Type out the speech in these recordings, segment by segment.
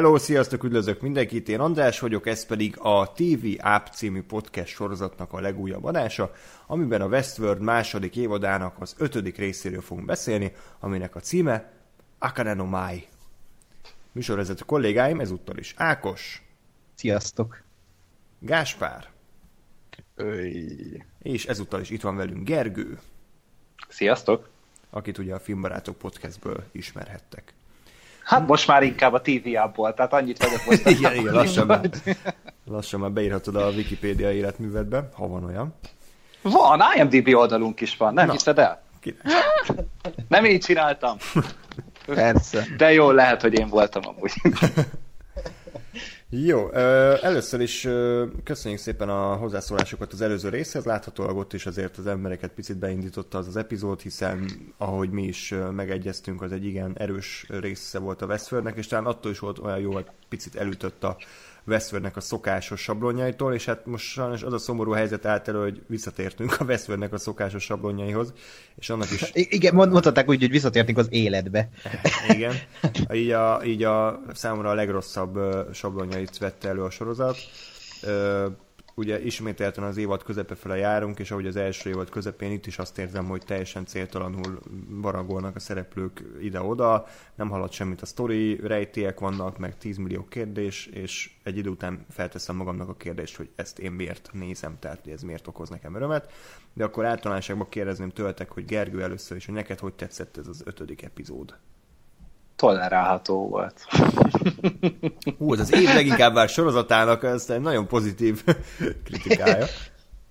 Hello, sziasztok, üdvözlök mindenkit, én András vagyok, ez pedig a TV App című podcast sorozatnak a legújabb adása, amiben a Westworld második évadának az ötödik részéről fogunk beszélni, aminek a címe Akane no Mai. Műsorvezető kollégáim ezúttal is Ákos. Sziasztok. Gáspár. Öy. És ezúttal is itt van velünk Gergő. Sziasztok. Akit ugye a Filmbarátok podcastből ismerhettek. Hát most már inkább a TV app tehát annyit vagyok most. igen, igen, lassan már, lassan már beírhatod a Wikipédia életművedbe, ha van olyan. Van, IMDB oldalunk is van, nem Na. hiszed el? Kinek? Nem így csináltam. Persze. De jó, lehet, hogy én voltam amúgy. Jó, először is köszönjük szépen a hozzászólásokat az előző részhez. Láthatólag ott is azért az embereket picit beindította az az epizód, hiszen ahogy mi is megegyeztünk, az egy igen erős része volt a Westfordnek, és talán attól is volt olyan jó, hogy picit elütött a Westworldnek a szokásos sablonjaitól, és hát most sajnos az a szomorú helyzet állt elő, hogy visszatértünk a Westworldnek a szokásos sablonjaihoz, és annak is... Igen, mondhatták úgy, hogy visszatértünk az életbe. Igen. Így a, így a számomra a legrosszabb sablonjait vette elő a sorozat ugye ismételten az évad közepe fele járunk, és ahogy az első évad közepén itt is azt érzem, hogy teljesen céltalanul baragolnak a szereplők ide-oda, nem halad semmit a sztori, rejtélyek vannak, meg 10 millió kérdés, és egy idő után felteszem magamnak a kérdést, hogy ezt én miért nézem, tehát hogy ez miért okoz nekem örömet. De akkor általánosságban kérdezném tőletek, hogy Gergő először is, hogy neked hogy tetszett ez az ötödik epizód? Tolerálható volt. Hú, ez az év leginkább már sorozatának, ez egy nagyon pozitív kritikája.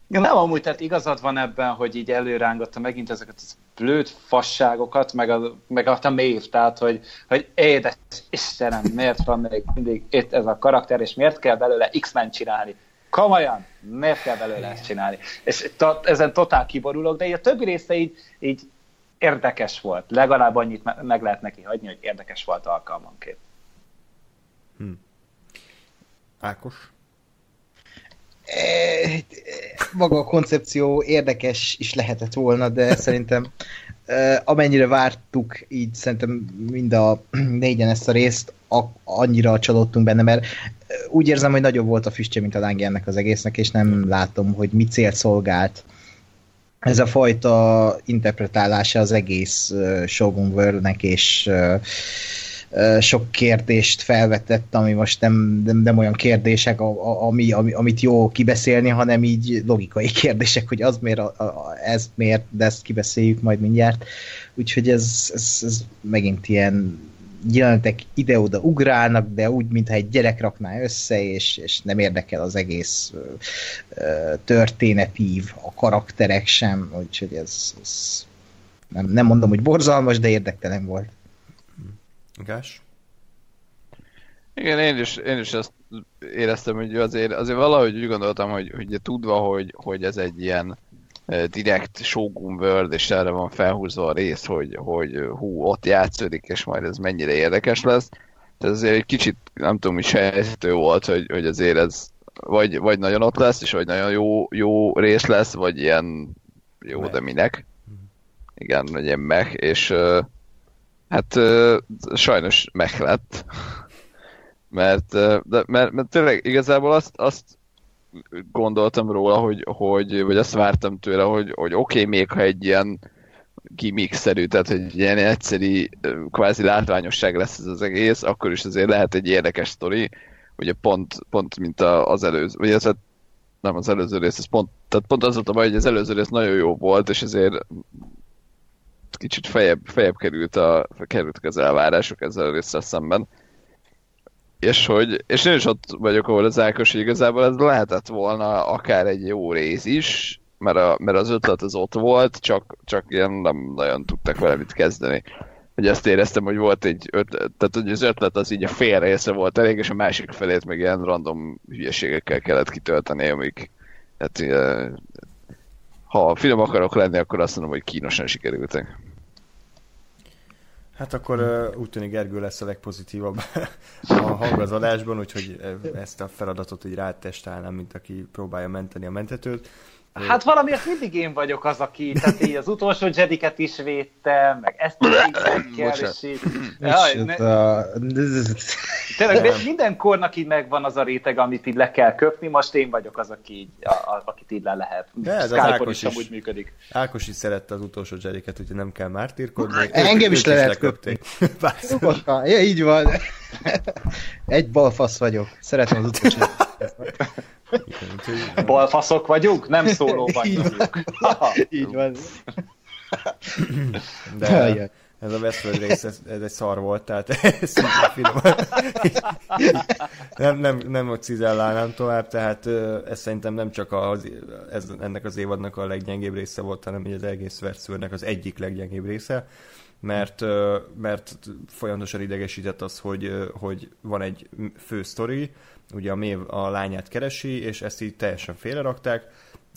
Ja, nem amúgy, tehát igazad van ebben, hogy így előrángatta megint ezeket az blőd fasságokat, meg a, meg a mév, tehát hogy, hogy édes Istenem, miért van még mindig itt ez a karakter, és miért kell belőle X-Men csinálni? Komolyan, miért kell belőle ezt csinálni? És to, ezen totál kiborulok, de a többi része így, így érdekes volt. Legalább annyit meg lehet neki hagyni, hogy érdekes volt alkalmanként. Hm. Ákos? E, maga a koncepció érdekes is lehetett volna, de szerintem e, amennyire vártuk, így szerintem mind a négyen ezt a részt, annyira csalódtunk benne, mert úgy érzem, hogy nagyobb volt a füstje, mint a lángja ennek az egésznek, és nem látom, hogy mi célt szolgált ez a fajta interpretálása az egész uh, Shogun World-nek, és uh, sok kérdést felvetett, ami most nem, nem, nem olyan kérdések, a, ami, ami, amit jó kibeszélni, hanem így logikai kérdések, hogy az miért, a, a, ez miért, de ezt kibeszéljük majd mindjárt. Úgyhogy ez, ez, ez megint ilyen jelenetek ide-oda ugrálnak, de úgy, mintha egy gyerek rakná össze, és, és nem érdekel az egész ö, történetív, a karakterek sem, úgyhogy ez, ez nem, nem mondom, hogy borzalmas, de érdektelen volt. Gás? Igen, én is, én is ezt éreztem, hogy azért, azért valahogy úgy gondoltam, hogy, hogy tudva, hogy, hogy ez egy ilyen direkt Shogun World, és erre van felhúzva a rész, hogy, hogy hú, ott játszódik, és majd ez mennyire érdekes lesz. Ez azért egy kicsit, nem tudom, mi sejtő volt, hogy, hogy azért ez vagy, vagy nagyon ott lesz, és vagy nagyon jó, jó rész lesz, vagy ilyen jó, de minek. Igen, vagy ilyen meg, és hát sajnos meg lett. mert, de, mert, mert tényleg igazából azt, azt gondoltam róla, hogy, hogy vagy azt vártam tőle, hogy, hogy oké, okay, még ha egy ilyen gimmick-szerű, tehát egy ilyen egyszerű, kvázi látványosság lesz ez az egész, akkor is azért lehet egy érdekes sztori, ugye pont, pont mint az előző, vagy ez nem az előző rész, ez pont, tehát pont az volt a baj, hogy az előző rész nagyon jó volt, és ezért kicsit fejebb, fejebb került a, kerültek az elvárások ezzel a részsel szemben és hogy, és én is ott vagyok, ahol az Ákos, hogy igazából ez lehetett volna akár egy jó rész is, mert, a, mert az ötlet az ott volt, csak, csak ilyen nem nagyon tudtak vele mit kezdeni. Hogy azt éreztem, hogy volt egy ötlet, tehát hogy az ötlet az így a fél része volt elég, és a másik felét meg ilyen random hülyeségekkel kellett kitölteni, amik hát, ha film akarok lenni, akkor azt mondom, hogy kínosan sikerültek. Hát akkor uh, úgy tűnik Gergő lesz a legpozitívabb a hangazadásban, úgyhogy ezt a feladatot így rátestálnám, mint aki próbálja menteni a mentetőt. Hát valamiért mindig én vagyok az, aki, tehát így az utolsó Jediket is védte, meg ezt is kell, és így... Jaj, ne... Tényleg minden kornak így megvan az a réteg, amit így le kell köpni, most én vagyok az, aki így, a, a, akit így le lehet. De ez az Skype-on Ákos is is. amúgy működik. Ákos is szerette az utolsó Jediket, úgyhogy nem kell mártírkodni. Engem Ők- is le lehet Nyugodtan. Ja, így van. Egy balfasz vagyok. Szeretem az utolsó. Balfaszok vagyunk, nem szólóban Így van. hívjuk. Haha. Így van. De. Ez a Westworld rész, ez, ez egy szar volt, tehát szinte finom. nem, nem, nem cizellálnám tovább, tehát ez szerintem nem csak az, ez, ennek az évadnak a leggyengébb része volt, hanem az egész Westworldnek az egyik leggyengébb része, mert, mert folyamatosan idegesített az, hogy, hogy van egy fő sztori, ugye a Mév a lányát keresi, és ezt így teljesen félrerakták,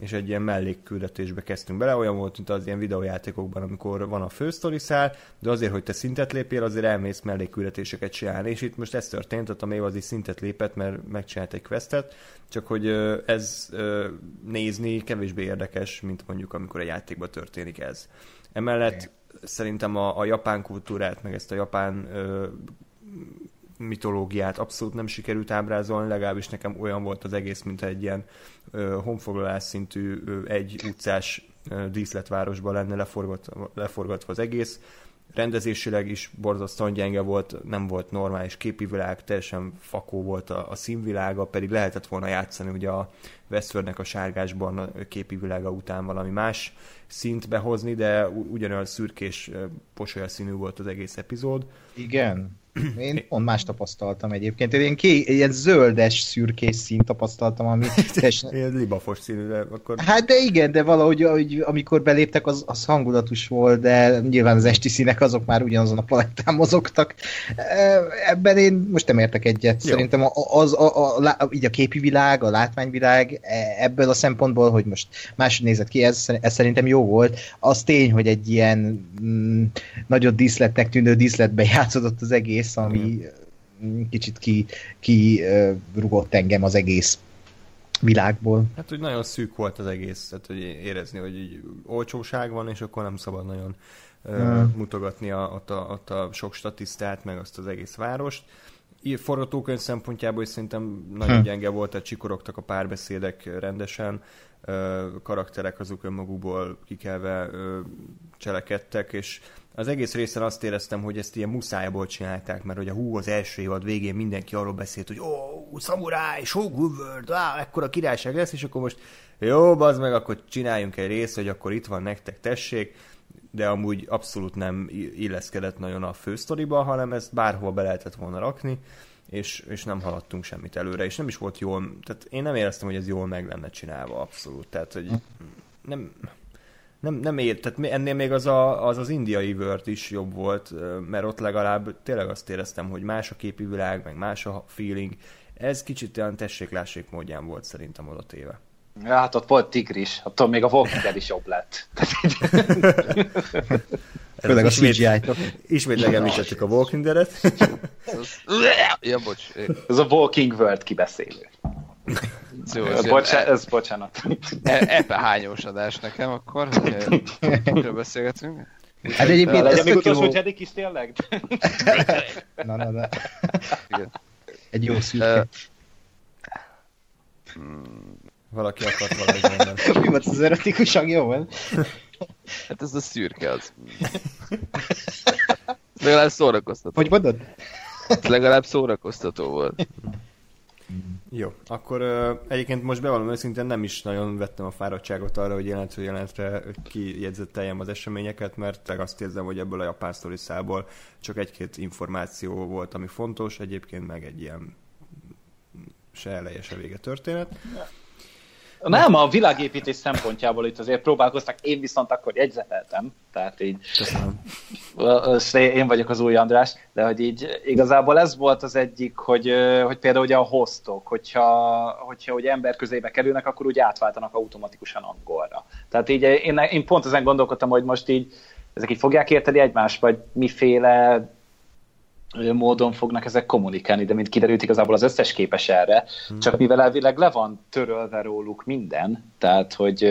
és egy ilyen mellékküldetésbe kezdtünk bele, olyan volt, mint az ilyen videójátékokban, amikor van a fősztori szál, de azért, hogy te szintet lépjél, azért elmész mellékküldetéseket csinálni, és itt most ez történt, ott a Maeve az is szintet lépett, mert megcsinált egy questet, csak hogy ez nézni kevésbé érdekes, mint mondjuk amikor egy játékban történik ez. Emellett szerintem a, a japán kultúrát, meg ezt a japán ö, mitológiát abszolút nem sikerült ábrázolni, legalábbis nekem olyan volt az egész, mint egy ilyen ö, honfoglalás szintű ö, egy utcás ö, díszletvárosban lenne leforgatva, leforgatva az egész. Rendezésileg is borzasztóan gyenge volt, nem volt normális képi világ, teljesen fakó volt a, a színvilága, pedig lehetett volna játszani ugye a Westworldnek a sárgásban a képi világa után valami más szint behozni, de ugyanolyan szürkés, ö, posolyaszínű volt az egész epizód. Igen. Én pont más tapasztaltam egyébként. Én ké, ilyen zöldes, szürkés szín tapasztaltam, ami teljesen... Ilyen libafos színű, de akkor Hát de igen, de valahogy ahogy, amikor beléptek, az, az hangulatos volt, de nyilván az esti színek azok már ugyanazon a palettán mozogtak. Ebben én most nem értek egyet. Jó. Szerintem az, a, a, a, így a képi világ, a látványvilág e, ebből a szempontból, hogy most máshogy nézett ki, ez, ez szerintem jó volt. Az tény, hogy egy ilyen mm, nagyon díszletnek tűnő díszletben játszódott az egész, ami mm, kicsit ki, ki rugott engem az egész világból. Hát, hogy nagyon szűk volt az egész, tehát hogy érezni, hogy így olcsóság van, és akkor nem szabad nagyon uh, Hmm. mutogatni a, ott, a, ott a sok statisztát, meg azt az egész várost. Így forgatókönyv szempontjából is szerintem nagyon Hm. gyenge volt, tehát csikorogtak a párbeszédek rendesen, karakterek azok önmagukból kikelve cselekedtek, és az egész részen azt éreztem, hogy ezt ilyen muszájból csinálták, mert ugye hú, az első évad végén mindenki arról beszélt, hogy ó, oh, szamuráj, Shogun World, á, ekkora királyság lesz, és akkor most jó, bazd meg, akkor csináljunk egy részt, hogy akkor itt van nektek, tessék, de amúgy abszolút nem illeszkedett nagyon a fősztoriba, hanem ezt bárhol be lehetett volna rakni, és, és nem haladtunk semmit előre, és nem is volt jól, tehát én nem éreztem, hogy ez jól meg lenne csinálva abszolút, tehát hogy nem, nem, nem ér, tehát ennél még az, a, az az indiai Word is jobb volt, mert ott legalább tényleg azt éreztem, hogy más a képi világ, meg más a feeling. Ez kicsit olyan tessék-lássék módján volt szerintem oda téve. Ja, hát ott volt tigris, attól még a Walking is jobb lett. Főleg a ismét- CGI-tok. Ismét megemlítettük a Walking Dead-et. Ja, bocs. ez a Walking World kibeszélő. Jó, ez Bocsá- ilyen ez bocsánat. e- epe hányós adás nekem akkor, hogy miről beszélgetünk. Hát egyébként ez még tök jó. utolsó Jedik is tényleg? Na, na, na. Igen. Egy jó Ö, szürke. Valaki akart valami mondani. Mi volt az erotikusan jó volt? Hát ez a szürke az. Legalább szórakoztató. Hogy mondod? Legalább szórakoztató volt. Jó, akkor ö, egyébként most bevallom őszintén nem is nagyon vettem a fáradtságot arra, hogy jelentő jelentre kijegyzetteljem az eseményeket, mert azt érzem, hogy ebből a japán sztoriszából csak egy-két információ volt, ami fontos, egyébként meg egy ilyen se eleje, se vége történet. Nem, a világépítés szempontjából itt azért próbálkoztak, én viszont akkor jegyzeteltem, tehát így Köszönöm. Én vagyok az új András, de hogy így igazából ez volt az egyik, hogy, hogy például ugye a hostok, hogyha, hogyha ugye ember közébe kerülnek, akkor úgy átváltanak automatikusan angolra. Tehát így én, én pont ezen gondolkodtam, hogy most így ezek így fogják érteni egymást, vagy miféle módon fognak ezek kommunikálni, de mint kiderült, igazából az összes képes erre, hmm. csak mivel elvileg le van törölve róluk minden, tehát hogy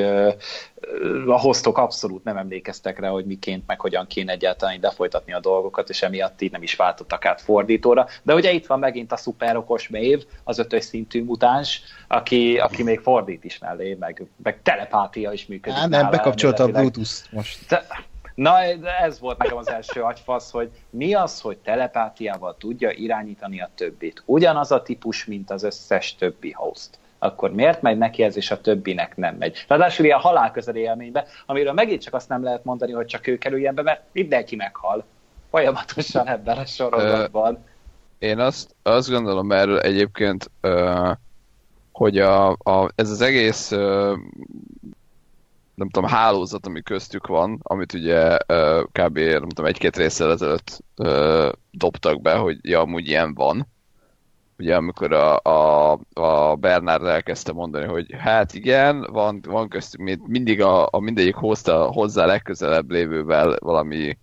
a hostok abszolút nem emlékeztek rá, hogy miként, meg hogyan kéne egyáltalán ide folytatni a dolgokat, és emiatt így nem is váltottak át fordítóra. De ugye itt van megint a szuperokos mév, az ötös szintű mutáns, aki, aki még fordít is mellé, meg, meg telepátia is működik. Á, nem, bekapcsolta a Bluetooth most. De, Na, ez volt nekem az első agyfasz, hogy mi az, hogy telepátiával tudja irányítani a többit. Ugyanaz a típus, mint az összes többi host. Akkor miért megy neki ez, és a többinek nem megy? Ráadásul ilyen halálközeli élménybe, amiről megint csak azt nem lehet mondani, hogy csak ő kerüljen be, mert mindenki meghal. Folyamatosan ebben a sorozatban. Én azt, azt gondolom erről egyébként, hogy a, a, ez az egész nem tudom, hálózat, ami köztük van, amit ugye kb. nem tudom, egy-két részsel ezelőtt dobtak be, hogy ja, amúgy ilyen van. Ugye amikor a, a, a Bernard elkezdte mondani, hogy hát igen, van, van köztük, mindig a, a mindegyik hozta hozzá legközelebb lévővel valami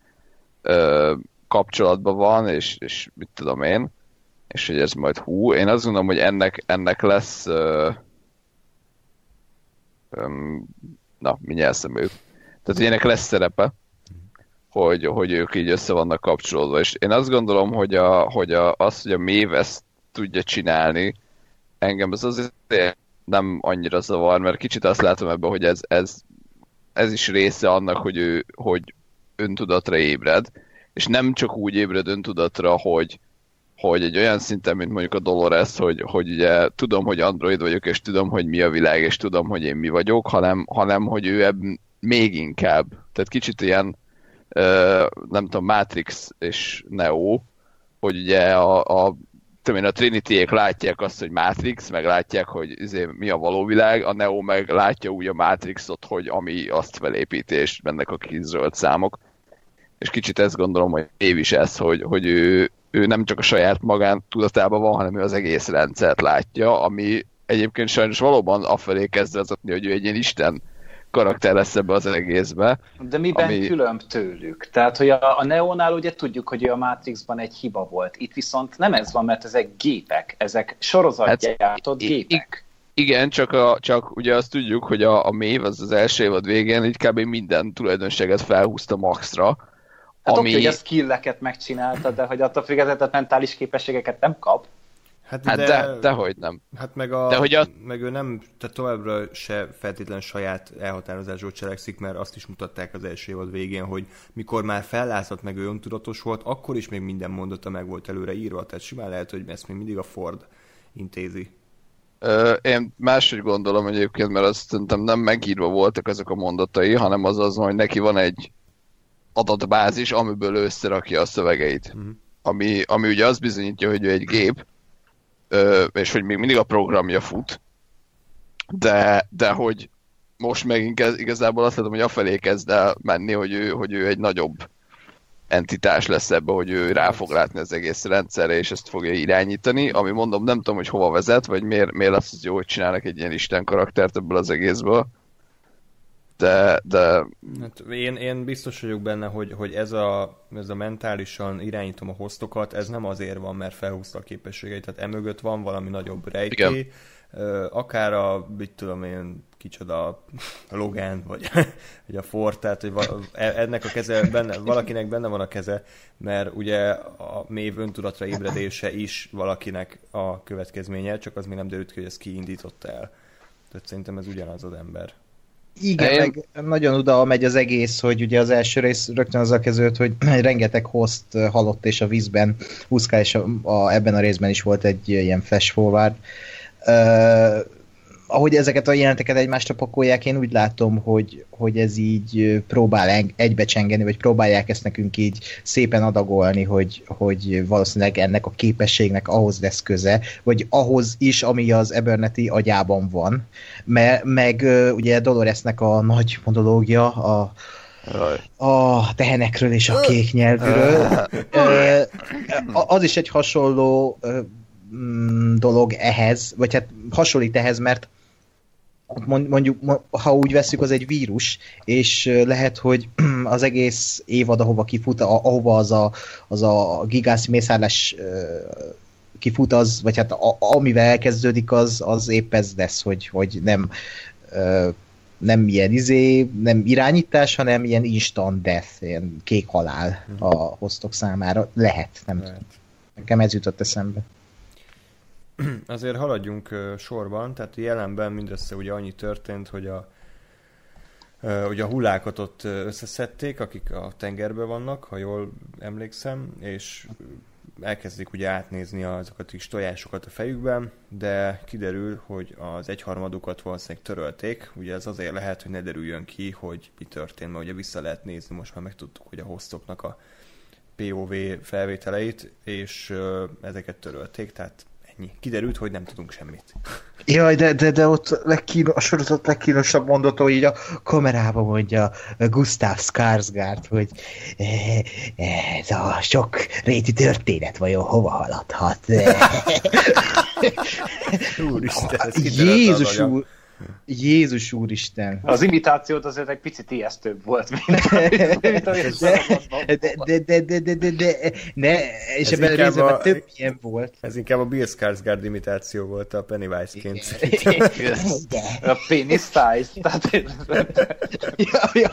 uh, kapcsolatban van, és, és mit tudom én, és hogy ez majd hú, én azt gondolom, hogy ennek, ennek lesz um, na, mindjárt eszem ők. Tehát, hogy ennek lesz szerepe, hogy, hogy ők így össze vannak kapcsolódva. És én azt gondolom, hogy, a, hogy a, az, hogy a Mév ezt tudja csinálni, engem ez azért nem annyira zavar, mert kicsit azt látom ebben, hogy ez, ez, ez is része annak, hogy ő hogy öntudatra ébred, és nem csak úgy ébred öntudatra, hogy, hogy egy olyan szinten, mint mondjuk a Dolores, hogy, hogy ugye tudom, hogy android vagyok, és tudom, hogy mi a világ, és tudom, hogy én mi vagyok, hanem, hanem hogy ő ebb még inkább. Tehát kicsit ilyen, nem tudom, Matrix és Neo, hogy ugye a, a én, a trinity látják azt, hogy Matrix, meg látják, hogy izé, mi a való világ, a Neo meg látja úgy a Matrixot, hogy ami azt felépíti, és mennek a kizöld számok. És kicsit ezt gondolom, hogy év is ez, hogy, hogy ő, ő nem csak a saját magán tudatában van, hanem ő az egész rendszert látja, ami egyébként sajnos valóban afelé kezd vezetni, hogy ő egy ilyen isten karakter lesz ebbe az egészbe. De miben ami... különb tőlük? Tehát, hogy a, a Neonál ugye tudjuk, hogy a Matrixban egy hiba volt. Itt viszont nem ez van, mert ezek gépek, ezek sorozatgyártott hát, gépek. Igen, csak, a, csak ugye azt tudjuk, hogy a, a Mév az az első évad végén így kb. minden tulajdonságet felhúzta maxra, Hát ami... oké, hogy a skilleket megcsinálta, de hogy attól függetlenül mentális képességeket nem kap. Hát, hát de, de, hogy nem. Hát meg, a, de hogy a... meg ő nem, tehát továbbra se feltétlen saját elhatározásról cselekszik, mert azt is mutatták az első évad végén, hogy mikor már fellátszott meg ő öntudatos volt, akkor is még minden mondata meg volt előre írva, tehát simán lehet, hogy ezt még mindig a Ford intézi. Ö, én máshogy gondolom egyébként, mert azt szerintem nem megírva voltak ezek a mondatai, hanem az az, hogy neki van egy adatbázis, amiből összerakja a szövegeit. Uh-huh. Ami, ami ugye azt bizonyítja, hogy ő egy gép, ö, és hogy még mindig a programja fut, de, de hogy most meg igazából azt látom, hogy afelé kezd el menni, hogy ő, hogy ő egy nagyobb entitás lesz ebbe, hogy ő rá fog látni az egész rendszerre, és ezt fogja irányítani, ami mondom, nem tudom, hogy hova vezet, vagy miért, miért lesz az jó, hogy csinálnak egy ilyen Isten karaktert ebből az egészből de... de... Hát én, én biztos vagyok benne, hogy, hogy ez, a, ez a mentálisan irányítom a hostokat, ez nem azért van, mert felhúzta a képességeit, tehát emögött van valami nagyobb rejtély, akár a, mit tudom én, kicsoda a Logan, vagy, vagy a Ford, tehát hogy e, ennek a keze, benne, valakinek benne van a keze, mert ugye a mély öntudatra ébredése is valakinek a következménye, csak az még nem derült ki, hogy ezt kiindította el. Tehát szerintem ez ugyanaz az ember. Igen, Én... meg nagyon oda megy az egész, hogy ugye az első rész rögtön az a kezdődött, hogy rengeteg host halott és a vízben úszkál, és a, a, ebben a részben is volt egy ilyen flash forward. Uh, ahogy ezeket a jelenteket egymásra pakolják, én úgy látom, hogy, hogy ez így próbál egybecsengeni, vagy próbálják ezt nekünk így szépen adagolni, hogy, hogy valószínűleg ennek a képességnek ahhoz lesz köze, vagy ahhoz is, ami az Eberneti agyában van. Me, meg ugye Doloresnek a nagy monológia, a, a tehenekről és a kék nyelvről. az is egy hasonló dolog ehhez, vagy hát hasonlít ehhez, mert mondjuk, ha úgy veszük, az egy vírus, és lehet, hogy az egész évad, ahova kifut, ahova az a, az a gigász mészárlás kifut, az, vagy hát a, amivel elkezdődik, az, az épp ez lesz, hogy, hogy nem nem ilyen izé, nem irányítás, hanem ilyen instant death, ilyen kék halál uh-huh. a hostok számára. Lehet, nem Lehet. tudom. Nekem ez jutott eszembe. Azért haladjunk sorban, tehát jelenben mindössze ugye annyi történt, hogy a ugye a hullákat ott összeszedték, akik a tengerben vannak, ha jól emlékszem, és elkezdik ugye átnézni azokat a kis tojásokat a fejükben, de kiderül, hogy az egyharmadukat valószínűleg törölték. Ugye ez azért lehet, hogy ne derüljön ki, hogy mi történt, mert ugye vissza lehet nézni, most már megtudtuk, hogy a hostoknak a POV felvételeit, és ezeket törölték, tehát ennyi. Kiderült, hogy nem tudunk semmit. Jaj, de, de, de ott legkínos, a sorozat legkínosabb mondató, így a kamerába mondja Gustav Skarsgård, hogy eh, ez a sok réti történet vajon hova haladhat. Úristen, ez Jézus úr, Jézus úristen. Az imitációt azért egy picit ijesztőbb volt, mint, mint de, de, de, de, de, de, de, ne, és ebben a részben a, több ilyen volt. Ez inkább a Bill Skarsgård imitáció volt a Pennywise-ként. a penis size. Tehát... ja, ja.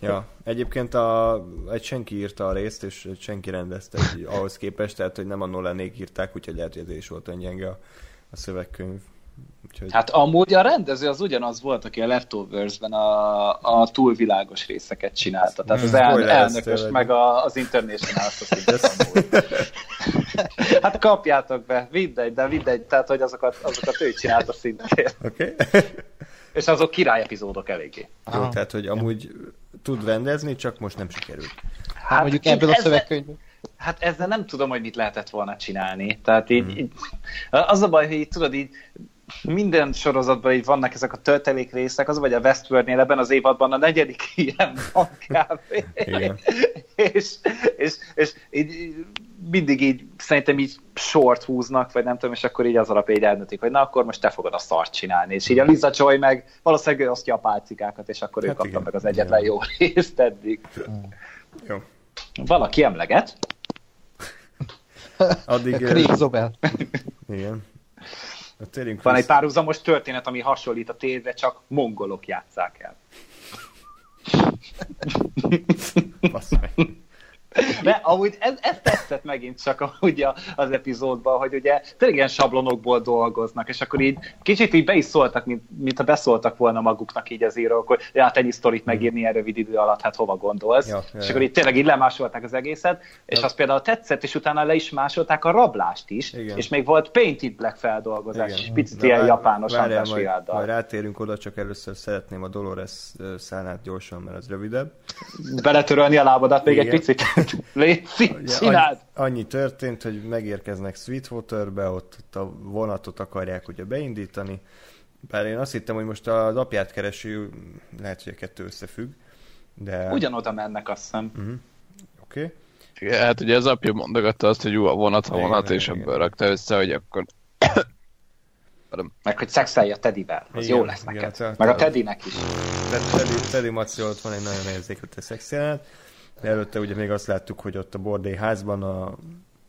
Ja, egyébként a, egy senki írta a részt, és egy senki rendezte egy, ahhoz képest, tehát hogy nem a Nolanék írták, úgyhogy lehet, hogy ez is volt olyan gyenge a, a szövegkönyv. Úgyhogy... Hát amúgy a rendező az ugyanaz volt, aki a Leftovers-ben a, a túlvilágos részeket csinálta. Tehát az hmm, el, elnökös meg a, az International Hát kapjátok be, mindegy, de mindegy, tehát hogy azokat, azokat ő csinálta szintén. Oké. Okay. És azok király epizódok eléggé. Jó, tehát hogy amúgy tud rendezni, csak most nem sikerült. Hát mondjuk ebből a szövegkönyvből. Hát ezzel nem tudom, hogy mit lehetett volna csinálni. Tehát így, hmm. így az a baj, hogy így, tudod, így minden sorozatban így vannak ezek a töltelék részek, az vagy a Westworld-nél ebben az évadban a negyedik ilyen van kb. és, és, és így, mindig így szerintem így short húznak, vagy nem tudom, és akkor így az alapján így eldöntik, hogy na akkor most te fogod a szart csinálni. És így a Liza Joy meg valószínűleg ő osztja a pálcikákat, és akkor hát ő kapta igen. meg az egyetlen igen. jó részt eddig. Jó. Valaki emleget? Addig... Craig Zobel. Igen. Térjünk Van egy párhuzamos történet, ami hasonlít a tévre, csak mongolok játszák el. De amúgy ez, ez tetszett megint csak amúgy az epizódban, hogy ugye tényleg ilyen sablonokból dolgoznak, és akkor így kicsit így be is szóltak, mint, mint ha beszóltak volna maguknak így az írók, hogy hát ennyi sztorit megírni erre rövid idő alatt, hát hova gondolsz. Ja, és ja. akkor így tényleg így lemásolták az egészet, és ja. az például tetszett, és utána le is másolták a rablást is, Igen. és még volt Painted Black feldolgozás, Igen. és picit ilyen vár, japános várjál, majd, majd rátérünk oda, csak először szeretném a Dolores szánát gyorsan, mert az rövidebb. Beletörölni a lábadat még Igen. egy picit. Léci, csináld! Annyi, annyi történt, hogy megérkeznek Sweetwaterbe, ott, ott a vonatot akarják ugye beindítani. Bár én azt hittem, hogy most az apját kereső, lehet, hogy a kettő összefügg, de... Ugyanoda mennek, azt hiszem. Uh-huh. Oké. Okay. Hát ugye az apja mondogatta azt, hogy jó a vonat, a vonat, igen, és igen. ebből rakta össze, hogy akkor meg hogy szexelj a Tedivel, az igen, jó lesz neked. Igen, meg a Tedinek is. Teddy, Teddy Maci ott van egy nagyon érzékelt szexjelenet. De előtte ugye még azt láttuk, hogy ott a bordély házban a,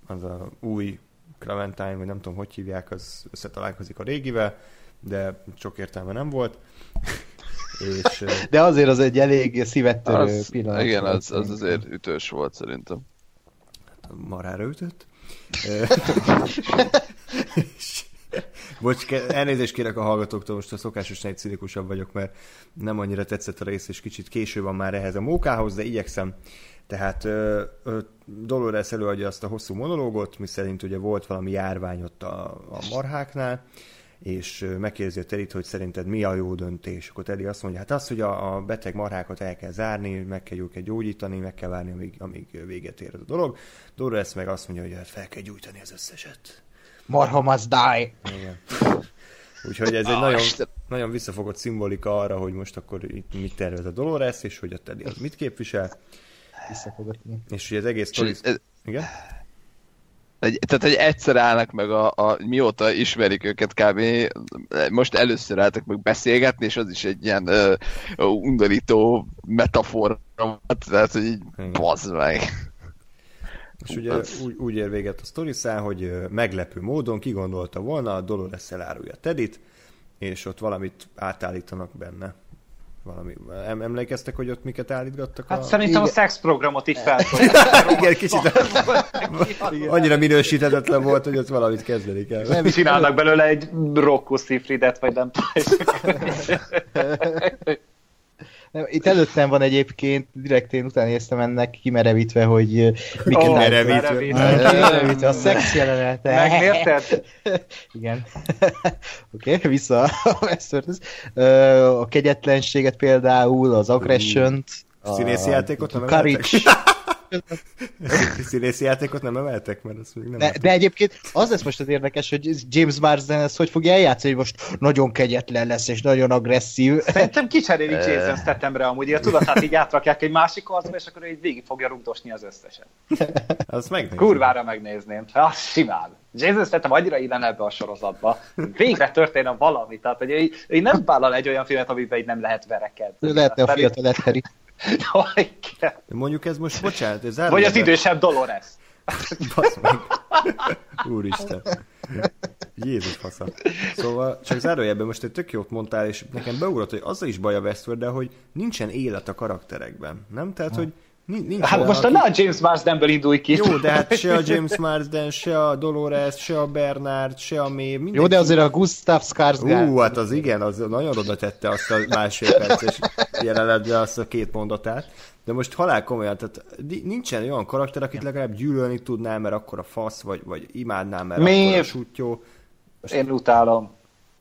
az a új Clementine, vagy nem tudom, hogy hívják, az összetalálkozik a régivel, de sok értelme nem volt. És, de azért az egy elég szívettörő pillanat. Igen, az, az azért ütős volt szerintem. Hát marára ütött. és, Bocs, elnézést kérek a hallgatóktól, most a szokásos egy cinikusabb vagyok, mert nem annyira tetszett a rész, és kicsit késő van már ehhez a mókához, de igyekszem. Tehát ö, Dolores előadja azt a hosszú monológot, mi szerint ugye volt valami járvány ott a, a marháknál, és megkérdezi a Terit, hogy szerinted mi a jó döntés. Akkor Teri azt mondja, hát az, hogy a, a beteg marhákat el kell zárni, meg kell őket gyógyítani, meg kell várni, amíg, amíg véget ér a dolog. Dolores meg azt mondja, hogy hát fel kell gyújtani az összeset. Marha must die. Igen. Úgyhogy ez egy nagyon, nagyon visszafogott szimbolika arra, hogy most akkor itt mit tervez a Dolores, és hogy a Teddy az mit képvisel. Visszafogott, igen. És hogy az egész sztori... Ez... Igen? Egy, tehát, hogy egyszer állnak meg a, a, mióta ismerik őket kb. Most először álltak meg beszélgetni, és az is egy ilyen uh, undorító metafora volt, tehát, hogy így bazd meg. És ugye úgy, úgy ér véget a sztoriszál, hogy meglepő módon kigondolta volna, a Dolores elárulja Tedit, és ott valamit átállítanak benne valami. Em- emlékeztek, hogy ott miket állítgattak? Hát a... szerintem Igen. a szexprogramot így feltolták. Igen, kicsit annyira minősíthetetlen volt, hogy ott valamit kezdeni kell. Nem csinálnak belőle egy Rocco Sifridet, vagy nem tudom. Itt előttem van egyébként, direkt én utána néztem ennek kimerevítve, hogy miket oh, merevítve. merevítve. a szex jelenete. Megérted? Igen. Oké, okay, vissza a Westworldhez. A kegyetlenséget például, az aggression-t. Színészi játékot nem Courage. Színészi játékot nem emeltek, mert azt még nem de, de egyébként az lesz most az érdekes, hogy James Marsden ezt hogy fogja eljátszani, hogy most nagyon kegyetlen lesz, és nagyon agresszív. Szerintem kicserélik Jason Stathamre amúgy, a tudatát így átrakják egy másik arcba, és akkor így végig fogja rugdosni az összeset. Azt megnézném. Kurvára megnézném. Hát simán. Jason Statham annyira illene ebbe a sorozatba. Végre történne valami. Tehát, hogy én, én nem vállal egy olyan filmet, amiben így nem lehet verekedni. Lehetne a fiatal Etteri. Mondjuk ez most, bocsánat, ez Vagy az idősebb Dolores. Basz meg. Úristen. Jézus fasza. Szóval csak zárójelben most egy tök jót mondtál, és nekem beugrott, hogy az is baj a Westworld, de hogy nincsen élet a karakterekben. Nem? Tehát, hogy Nincs hát most aki... a James Marsdenből indulj ki. Jó, de hát se a James Marsden, se a Dolores, se a Bernard, se a May. Mindenki... Jó, de azért a Gustav Skarsgård. Ú, hát az igen, az nagyon oda tette azt a másfél perces jelenetbe azt a két mondatát. De most halál komolyan, tehát nincsen olyan karakter, akit legalább gyűlölni tudnál, mert akkor a fasz, vagy, vagy imádnál, mert Mi? akkor a sutyó. Most... Én utálom.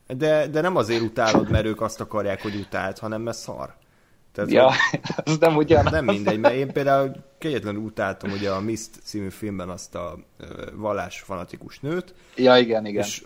De, de nem azért utálod, mert ők azt akarják, hogy utáld, hanem mert szar. Tehát, ja, az nem ugyanaz. Nem mindegy, mert én például kegyetlenül utáltam ugye a Mist című filmben azt a vallás fanatikus nőt. Ja, igen, igen. És,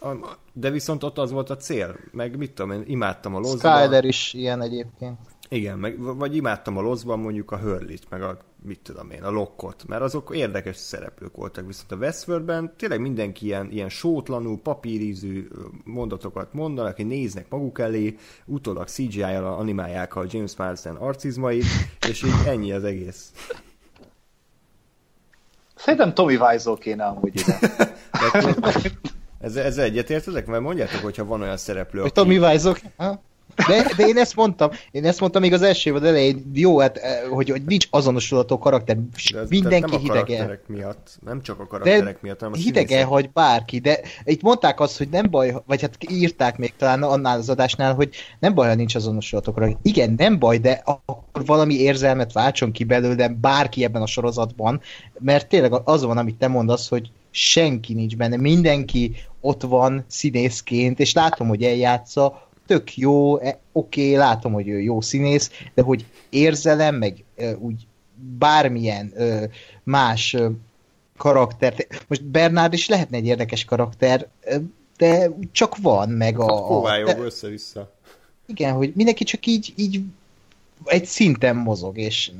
de viszont ott az volt a cél, meg mit tudom én, imádtam a lozban. Skyler is ilyen egyébként. Igen, meg, vagy imádtam a lozban mondjuk a Hurlit, meg a mit tudom én, a Lockot, mert azok érdekes szereplők voltak, viszont a Westworldben tényleg mindenki ilyen, ilyen sótlanul, papírízű mondatokat mondanak, hogy néznek maguk elé, utólag CGI-jal animálják a James Marsden arcizmait, és így ennyi az egész. Szerintem Tommy Wiseau kéne amúgy ide. Ez, ez egyetértetek? Mert mondjátok, hogyha van olyan szereplő, aki... Tommy Wiseau? De, de én ezt mondtam, én ezt mondtam még az első évad elején, jó, hát, eh, hogy, hogy nincs azonosulható karakter, de ez, mindenki nem a karakterek miatt, nem csak a karakterek de miatt, hanem a hidege, hogy bárki, de itt mondták azt, hogy nem baj, vagy hát írták még talán annál az adásnál, hogy nem baj, ha nincs azonosulható karakter. Igen, nem baj, de akkor valami érzelmet váltson ki belőle bárki ebben a sorozatban, mert tényleg az van, amit te mondasz, hogy senki nincs benne, mindenki ott van színészként, és látom, hogy eljátsza, tök jó, e, oké, okay, látom, hogy ő jó színész, de hogy érzelem, meg úgy bármilyen más karakter, most Bernard is lehetne egy érdekes karakter, de csak van, meg a... Hát, a de, össze-vissza. Igen, hogy mindenki csak így, így egy szinten mozog, és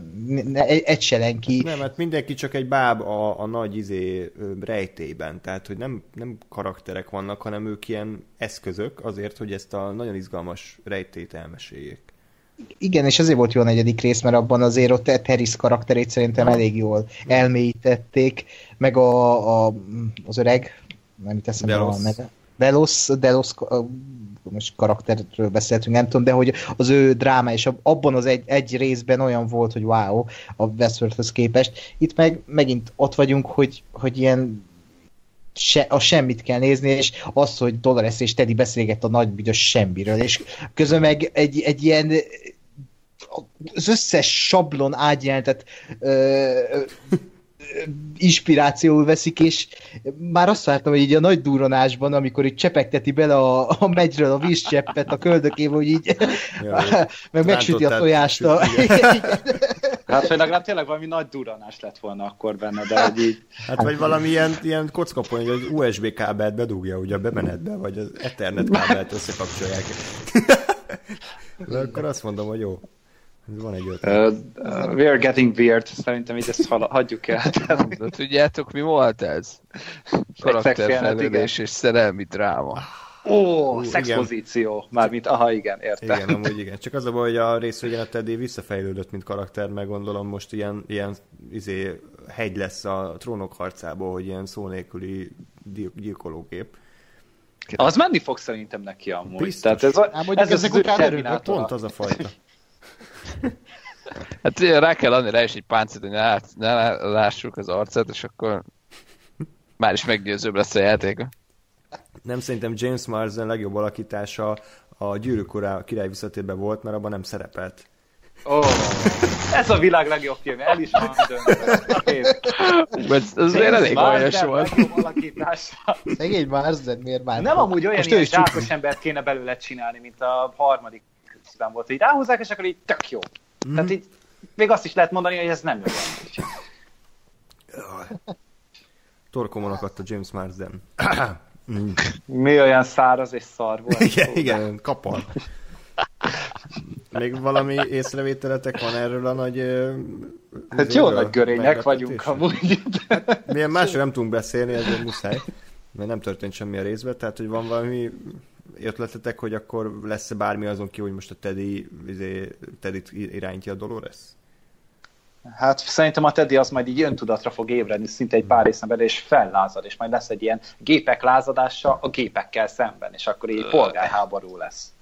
egy, egy se lenki. Nem, hát mindenki csak egy báb a, a nagy izé rejtében, tehát hogy nem, nem karakterek vannak, hanem ők ilyen eszközök azért, hogy ezt a nagyon izgalmas rejtét elmeséljék. Igen, és azért volt jó a negyedik rész, mert abban azért ott Ed Harris karakterét szerintem elég jól elmélyítették, meg a, a az öreg, nem itt eszembe a neve. Delos, Delos most karakterről beszéltünk, nem tudom, de hogy az ő dráma és abban az egy, egy részben olyan volt, hogy wow, a Westworldhöz képest. Itt meg megint ott vagyunk, hogy, hogy ilyen se, a semmit kell nézni, és az, hogy Dolores és Teddy beszélget a nagy büdös semmiről, és közben meg egy, egy ilyen az összes sablon ágyjelentet inspirációul veszik, és már azt vártam, hogy így a nagy duronásban, amikor így csepegteti bele a, a megyről a vízcseppet a köldökébe, hogy így meg megsüti a tojást. A... hát, hogy legalább tényleg valami nagy duranás lett volna akkor benne, de hogy így... Hát, vagy valami ilyen, ilyen kockapon, hogy az USB kábelt bedugja ugye a bemenetbe, vagy az Ethernet kábelt összekapcsolják. de akkor azt mondom, hogy jó. Van egy ötlet. Uh, we are getting weird. Szerintem így ezt hagyjuk el. De tudjátok, mi volt ez? Karakterfelelés és szerelmi dráma. Ó, oh, szexpozíció. Mármint, aha, igen, értem. Igen, amúgy igen. Csak az a baj, hogy a rész végén a Teddy visszafejlődött, mint karakter, meg gondolom most ilyen, ilyen izé, hegy lesz a trónok harcából, hogy ilyen szó nélküli gyilkológép. Az menni fog szerintem neki amúgy. Biztos. Tehát ez, a, Ám ez ezek az után. Pont az a fajta. Hát ugye rá kell adni rá is egy páncét, hogy ne, lát, ne lássuk az arcát, és akkor már is meggyőzőbb lesz a játék. Nem szerintem James Marsden legjobb alakítása a gyűrűk Urá- király visszatérben volt, mert abban nem szerepelt. Ó, oh, ez a világ legjobb film, el is van. Ez azért elég aljas volt. Szegény Marsden, miért már? Nem amúgy olyan Most ilyen zsákos embert kéne belőle csinálni, mint a harmadik részben volt. Így ráhúzzák, és akkor így tök jó. Mm. Tehát így még azt is lehet mondani, hogy ez nem jó. Torkomon akadt a James Marsden. Mm. Mi olyan száraz és szar volt. igen, igen, kapal. Még valami észrevételetek van erről a nagy... Hát jó nagy görények vagyunk amúgy. Milyen másról nem tudunk beszélni, ezért muszáj. Mert nem történt semmi a részben, tehát hogy van valami ötletetek, hogy akkor lesz-e bármi azon ki, hogy most a Teddy, izé, Teddy irányítja a Dolores? Hát szerintem a Teddy az majd így öntudatra fog ébredni szinte egy pár részen belül, és fellázad, és majd lesz egy ilyen gépek lázadása a gépekkel szemben, és akkor így polgárháború lesz.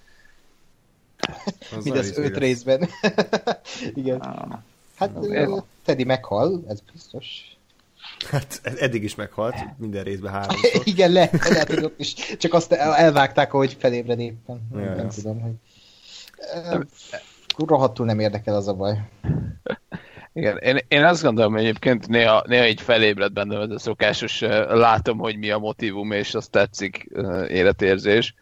Az Mind nagyon az öt részben. Igen. Ah. Hát Teddy meghal, ez biztos. Hát eddig is meghalt, minden részben háromszor. Igen, le, lehet, hogy ott is. Csak azt el- elvágták, ahogy felébred éppen. Ja, nem ja. tudom, hogy... Rohadtul nem érdekel az a baj. Igen, én, én azt gondolom hogy egyébként néha, néha így felébred bennem ez a szokásos, látom, hogy mi a motivum, és azt tetszik életérzés.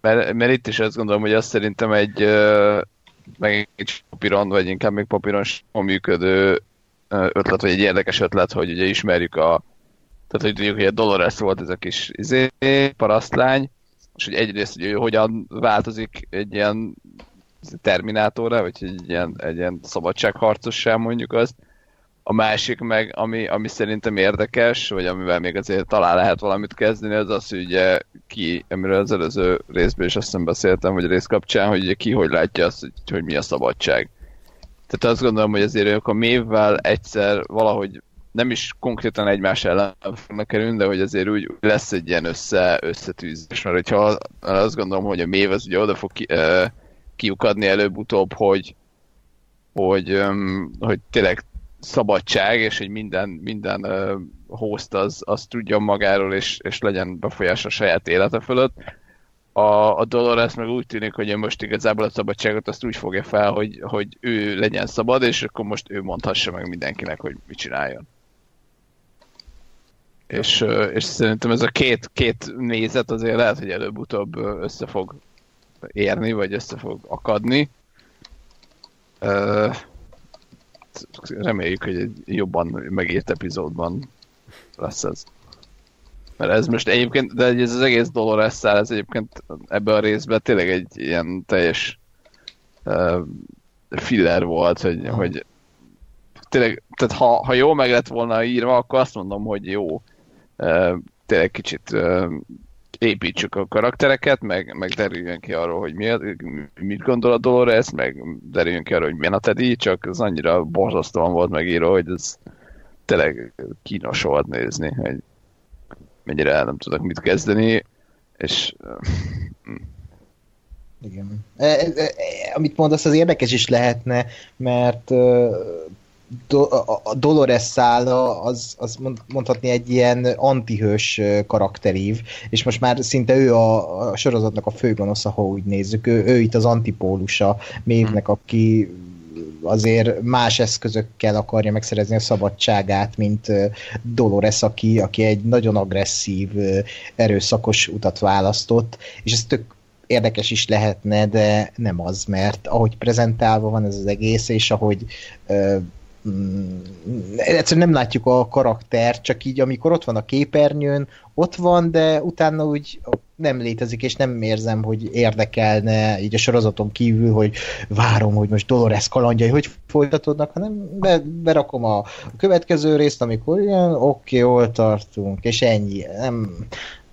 Mert, mert itt is azt gondolom, hogy azt szerintem egy, meg egy papíron, vagy inkább még papíron sem működő ötlet, vagy egy érdekes ötlet, hogy ugye ismerjük a tehát, hogy tudjuk, hogy a Dolores volt ez a kis izé, parasztlány, és hogy egyrészt, hogy ő hogyan változik egy ilyen terminátorra, vagy egy ilyen, egy ilyen szabadságharcossá mondjuk azt. A másik meg, ami, ami szerintem érdekes, vagy amivel még azért talán lehet valamit kezdeni, az az, hogy ugye ki, amiről az előző részben is azt beszéltem, vagy rész kapcsán, hogy ugye ki hogy látja azt, hogy, hogy mi a szabadság. Tehát azt gondolom, hogy azért ők a mévvel egyszer valahogy nem is konkrétan egymás ellen fognak kerülni, de hogy azért úgy lesz egy ilyen össze, összetűzés, mert hogyha azt gondolom, hogy a mév az ugye oda fog ki, uh, kiukadni előbb-utóbb, hogy, hogy, um, hogy tényleg szabadság, és hogy minden, minden uh, host az, az tudjon magáról, és, és legyen befolyás a saját élete fölött. A, a Dolores meg úgy tűnik, hogy ő most igazából a szabadságot azt úgy fogja fel, hogy, hogy ő legyen szabad, és akkor most ő mondhassa meg mindenkinek, hogy mit csináljon. És, és szerintem ez a két, két nézet azért lehet, hogy előbb-utóbb össze fog érni, vagy össze fog akadni. Reméljük, hogy egy jobban megírt epizódban lesz ez. Mert ez most egyébként, de ez az egész Dolores szál, ez egyébként ebben a részben tényleg egy ilyen teljes uh, filler volt, hogy, hogy tényleg, tehát ha, ha jól meg lett volna írva, akkor azt mondom, hogy jó. Uh, tényleg kicsit uh, építsük a karaktereket, meg, meg derüljön ki arról, hogy mi, mit gondol a Dolores, meg derüljön ki arról, hogy milyen a Teddy, csak az annyira borzasztóan volt megírva, hogy ez tényleg kínos volt nézni, hogy mennyire nem tudok mit kezdeni, és Igen. E, e, e, amit mondasz, az érdekes is lehetne, mert do, a, a Dolores szála az, az mond- mondhatni egy ilyen antihős karakterív, és most már szinte ő a, a sorozatnak a főgonosza, ha úgy nézzük. Ő, ő itt az antipólusa Mévnek, aki azért más eszközökkel akarja megszerezni a szabadságát, mint Dolores, aki, aki egy nagyon agresszív, erőszakos utat választott, és ez tök érdekes is lehetne, de nem az, mert ahogy prezentálva van ez az egész, és ahogy egyszerűen nem látjuk a karakter, csak így amikor ott van a képernyőn, ott van, de utána úgy nem létezik, és nem érzem, hogy érdekelne így a sorozaton kívül, hogy várom, hogy most Dolores kalandjai hogy folytatódnak, hanem be, berakom a, következő részt, amikor ilyen, oké, hol tartunk, és ennyi. Nem,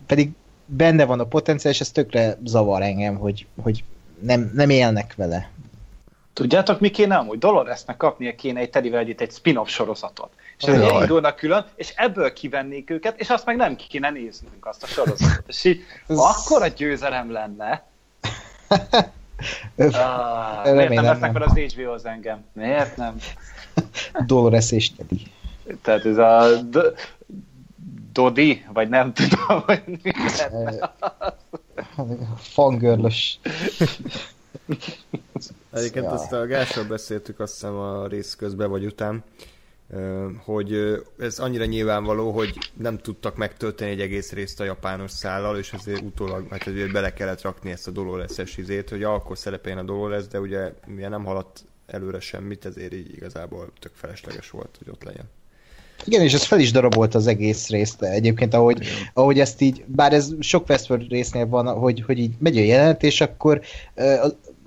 pedig benne van a potenciál, és ez tökre zavar engem, hogy, hogy nem, nem élnek vele. Tudjátok, mi kéne amúgy? Doloresnek kapnia kéne egy Teddy együtt egy spin-off sorozatot. És ez indulnak külön, és ebből kivennék őket, és azt meg nem kéne néznünk azt a sorozatot. És így, akkor a győzelem lenne. ah, miért nem lesznek fel az HBO-hoz engem? Miért nem? Dolores és Teddy. Tehát ez a Dodi, vagy nem tudom, hogy mi Fangörlös. Egyébként ja. azt a Gással beszéltük azt hiszem a rész közben vagy után, hogy ez annyira nyilvánvaló, hogy nem tudtak megtölteni egy egész részt a japános szállal, és ezért utólag, mert hát azért bele kellett rakni ezt a Dolores-es izét, hogy akkor szerepeljen a Dolores, de ugye milyen nem haladt előre semmit, ezért így igazából tök felesleges volt, hogy ott legyen. Igen, és ez fel is darabolt az egész részt egyébként, ahogy, ahogy ezt így, bár ez sok Westworld résznél van, hogy, hogy így megy a jelentés, akkor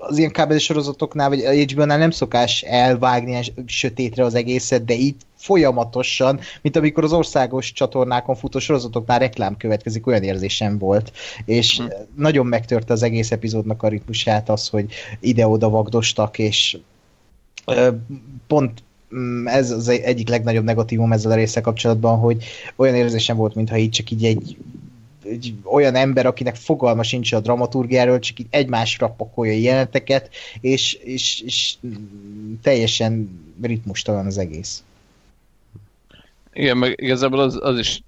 az ilyen kábeli sorozatoknál, vagy a HBO-nál nem szokás elvágni sötétre az egészet, de így folyamatosan, mint amikor az országos csatornákon futó sorozatoknál reklám következik, olyan érzésem volt. És hm. nagyon megtörte az egész epizódnak a ritmusát az, hogy ide-oda vagdostak, és pont Mm, ez az egyik legnagyobb negatívum ezzel a része kapcsolatban, hogy olyan érzésem volt, mintha így csak így egy, egy olyan ember, akinek fogalma sincs a dramaturgiáról, csak így egymásra pakolja jeleneteket, és, és, és teljesen ritmustalan az egész. Igen, meg igazából az, az is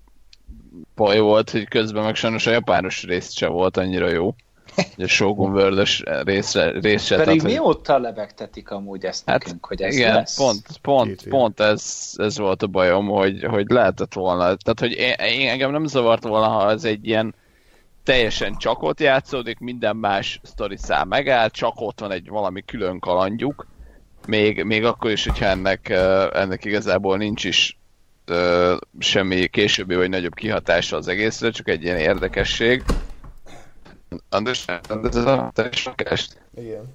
baj volt, hogy közben meg sajnos a japános rész se volt annyira jó a Shogun world részre, részre. Pedig tehát, mióta lebegtetik amúgy ezt hát, nekünk, hogy ez igen, lesz? pont, pont, pont ez, ez volt a bajom, hogy, hogy lehetett volna, tehát hogy én, én, engem nem zavart volna, ha ez egy ilyen teljesen csak ott játszódik, minden más sztori szám megáll, csak ott van egy valami külön kalandjuk, még, még akkor is, hogyha ennek, ennek igazából nincs is uh, semmi későbbi vagy nagyobb kihatása az egészre, csak egy ilyen érdekesség András, ez a te is rakást? Igen.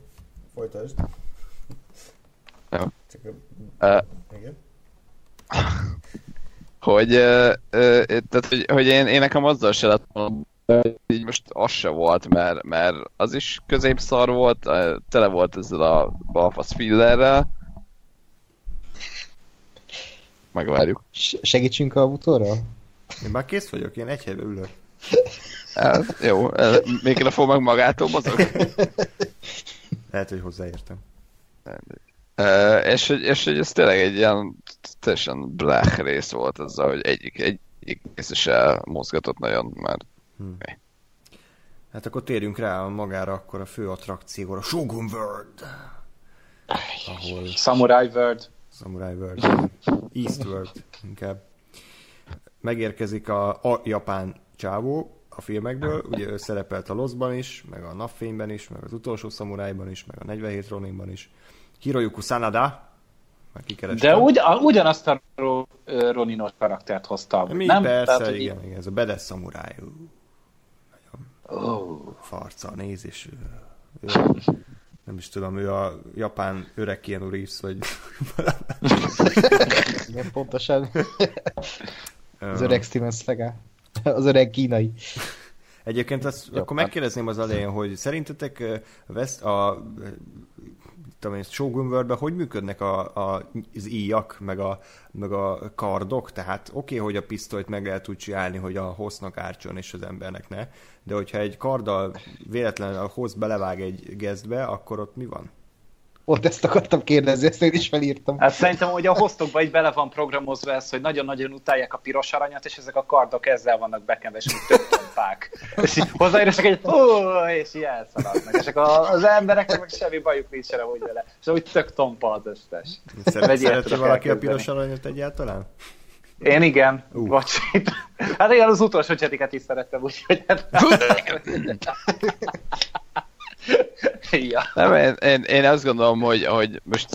Folytasd. Jó. Csak a... uh, igen. hogy, uh, uh, tehát, hogy, hogy én, én nekem azzal se lett volna, így most az se volt, mert, mert az is középszar volt, tele volt ezzel a balfasz fillerrel. Megvárjuk. Segítsünk a butorral? Én már kész vagyok, én egy helyben ülök. Hát, jó, még a meg magától mozog? Lehet, hogy hozzáértem. Uh, és, hogy, és hogy ez tényleg egy ilyen teljesen blech rész volt az, hogy egyik, egyik rész is mozgatott nagyon, mert hmm. Hát akkor térjünk rá magára akkor a fő attrakcióra, Shogun World! Ahol... Samurai World. Samurai World. Eastworld inkább. Megérkezik a, a japán csávó, a filmekből, ugye ő szerepelt a Loszban is, meg a Napfényben is, meg az utolsó szamurájban is, meg a 47 Roninban is. Hiroyuku Sanada, meg De ugy, ugyanazt a Roninos karaktert hozta. Mi, nem? Persze, Tehát, igen, így... igen, ez a bedes szamuráj. Oh. Farca, néz és ő, nem is tudom, ő a japán öreg Keanu Reeves, vagy Igen, pontosan. az öreg Steven Seagal. az öreg kínai. Egyébként azt, Jó, akkor megkérdezném az elején, hogy szerintetek West, a tudom én, Shogun world hogy működnek a, a, az íjak, meg a, meg a kardok? Tehát oké, okay, hogy a pisztolyt meg lehet úgy csinálni, hogy a hossznak ártson és az embernek ne, de hogyha egy karddal véletlenül a hoz belevág egy gezdbe, akkor ott mi van? Ott ezt akartam kérdezni, ezt én is felírtam. Hát szerintem, hogy a hoztokban így bele van programozva ez, hogy nagyon-nagyon utálják a piros aranyat, és ezek a kardok ezzel vannak bekenve, és tök tompák. És így hozzáérések egy, ó, és így elszaladnak. És akkor az embereknek meg semmi bajuk nincs erre úgy vele. És úgy tök tompa az összes. Szeret, szereti valaki a piros aranyat egyáltalán? Én igen, uh. Bocs. Hát igen, az utolsó csetiket is szerettem, úgyhogy... Hát... ja. Nem, én, én, én, azt gondolom, hogy, hogy most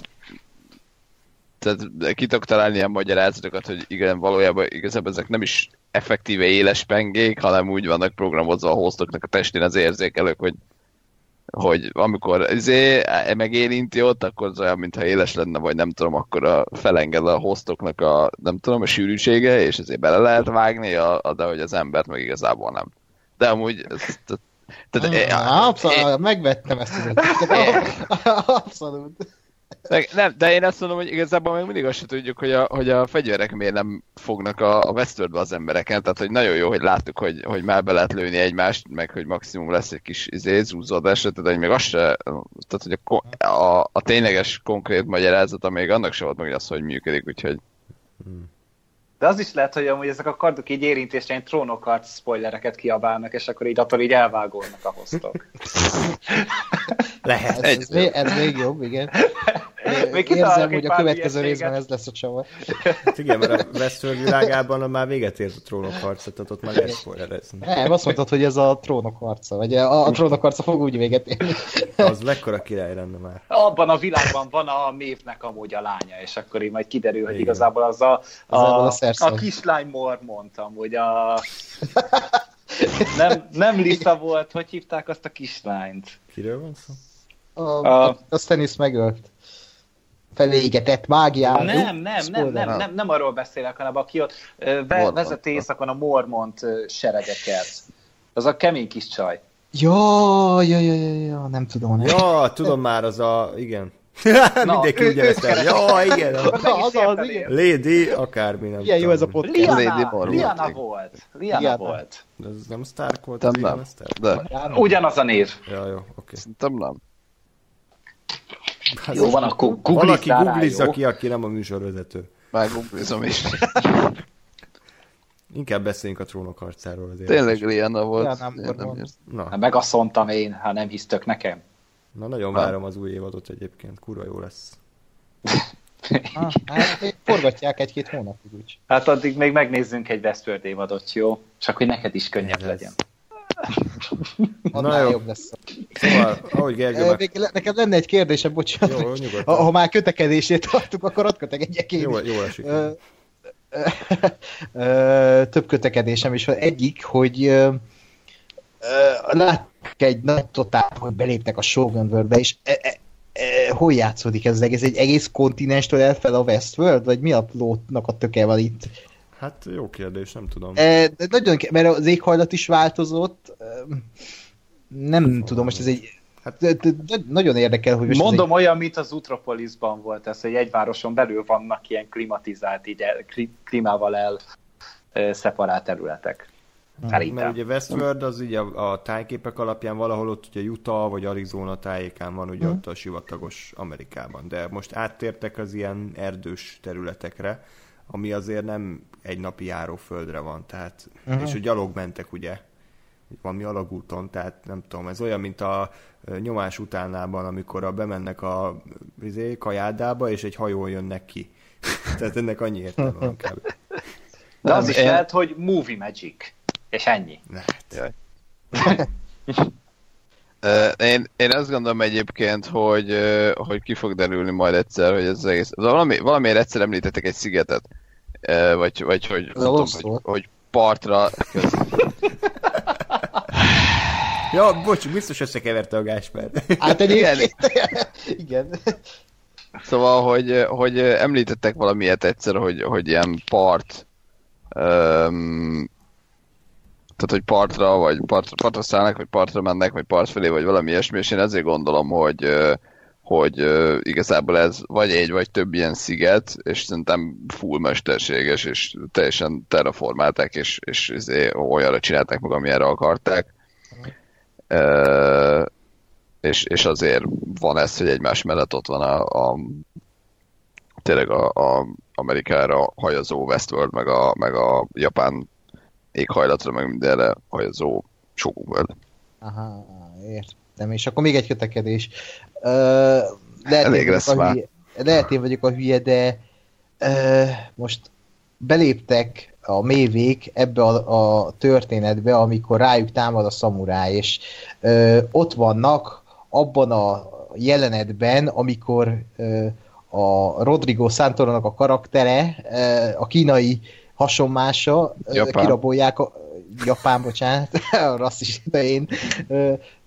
tehát ki tudok találni ilyen magyarázatokat, hogy igen, valójában igazából ezek nem is effektíve éles pengék, hanem úgy vannak programozva a hostoknak a testén az érzékelők, hogy hogy amikor izé, megérinti ott, akkor az olyan, mintha éles lenne, vagy nem tudom, akkor a felenged a hostoknak a, nem tudom, a sűrűsége, és ezért bele lehet vágni, a, a, de hogy az embert meg igazából nem. De amúgy, ez, tehát, ah, abszolút, megvettem ezt az Abszolút. De, nem, de én azt mondom, hogy igazából még mindig azt sem tudjuk, hogy a, hogy a fegyverek miért nem fognak a, a Westworldbe az embereken. Tehát, hogy nagyon jó, hogy láttuk, hogy, hogy már be lehet lőni egymást, meg hogy maximum lesz egy kis izé, zúzódás, tehát, hogy még az se, tehát, hogy a, a, a tényleges, konkrét magyarázat, még annak se volt meg, hogy az, hogy működik, úgyhogy... Hmm. De az is lehet, hogy amúgy ezek a kardok így érintésre ilyen trónokart spoilereket kiabálnak, és akkor így attól így elvágolnak a hoztok. lehet. Ez, ez, még, ez még jobb, igen. Még Érzem, hogy a következő részben ez lesz a csavar. Hát igen, mert a Westworld világában már véget ért a trónok harca, tehát ott már lehet spoilerezni. Nem, azt mondtad, hogy ez a trónok harca, vagy a, a trónok harca fog úgy véget érni. Az mekkora király lenne már. Abban a világban van a mévnek amúgy a lánya, és akkor így majd kiderül, hogy igen. igazából az a, a, a, a kislány mor mondtam, hogy a... Nem, nem Lisa volt, hogy hívták azt a kislányt? Kiről van szó? A, a, a Stennis megölt felégetett mágiával. Nem, nem, nem, nem, nem, nem arról beszélek, hanem aki ott ve, vezet éjszakon a Mormont seregeket. Az a kemény kis csaj. Ja, ja, ja, ja, ja, nem tudom. Nem. Ja, tudom már, az a, igen. Mindenki ugye ezt el. Ja, igen. az, az, igen. Lady, akármi, nem Igen, jó ez a podcast. Liana, Lady Liana volt. Liana, Liana volt. De ez nem Stark volt? Nem, nem. De. Ugyanaz a név. Ja, jó, oké. Okay. Szerintem nem. Hát jó van, akkor googlizz Valaki googlizza ki, aki nem a műsorvezető. Már googlizom is. Inkább beszéljünk a trónok harcáról. Azért Tényleg Liana volt. Ja, nem, nem Na. Hát megasszontam én, ha nem hisztök nekem. Na, nagyon Na. várom az új évadot egyébként, kurva jó lesz. ah, hát forgatják egy-két hónapig úgy. Hát addig még megnézzünk egy Westworld évadot, jó? Csak hogy neked is könnyebb Ez legyen. Na jó. jobb lesz. Szóval, ahogy Gergő meg... Nekem lenne egy kérdése, bocsánat. Jó, nyugodtan. Ha már kötekedését tartunk, akkor ott kötegedjek én Jó, jó esik. Több kötekedésem is van. Egyik, hogy láttuk egy nagy totál, hogy beléptek a Shogun World-be, és e, e, e, hol játszódik ez az egész? Egy egész kontinenstől elfel a Westworld, vagy mi a lótnak a töke van itt? Hát jó kérdés, nem tudom. E, de nagyon, mert az éghajlat is változott. Nem Fog tudom, most ez egy... Hát, de, de, de nagyon érdekel, hogy... Mondom, egy... olyan, mint az Utropolisban volt ez, hogy egy városon belül vannak ilyen klimatizált, így el, klímával el szeparált területek. Szerintem. Mert ugye Westworld az ugye a, a tájképek alapján valahol ott ugye Utah vagy Arizona tájékán van ugye mm. ott a sivatagos Amerikában, de most áttértek az ilyen erdős területekre, ami azért nem egy napi járóföldre van, tehát, uh-huh. és a gyalog mentek ugye, valami alagúton, tehát nem tudom, ez olyan, mint a nyomás utánában, amikor a bemennek a izé, kajádába, és egy hajón jönnek ki. tehát ennek annyi értelme van kb. De az is én... lehet, hogy movie magic, és ennyi. Lehet. én, én azt gondolom egyébként, hogy, hogy ki fog derülni majd egyszer, hogy ez az egész... Valami, valamiért egyszer említettek egy szigetet, vagy, vagy hogy, tudom, hogy, hogy partra köz... ja, bocs, biztos összekeverte a Gásper. Hát egyébként, igen. Szóval, hogy, hogy említettek valamilyet egyszer, hogy, hogy ilyen part um, tehát, hogy partra, vagy partra, partra szállnak, vagy partra mennek, vagy part felé, vagy valami ilyesmi, és én ezért gondolom, hogy hogy igazából ez vagy egy, vagy több ilyen sziget, és szerintem full mesterséges, és teljesen terraformálták, és, és izé, olyanra csinálták meg, amilyenre akarták. Uh, és, és azért van ez, hogy egymás mellett ott van a, a tényleg a, a Amerikára hajazó Westworld, meg a, meg a japán éghajlatra, meg mindenre hajazó Shogun World. Aha, értem. És akkor még egy kötekedés. Uh, lehet, Elég lesz már. Hülye, lehet én vagyok a hülye, de uh, most beléptek a mévék ebbe a, a történetbe, amikor rájuk támad a szamuráj, és uh, ott vannak abban a jelenetben, amikor uh, a Rodrigo Santorónak a karaktere, a kínai hasonmása, Japán. kirabolják a, Japán, bocsánat, a rasszista én,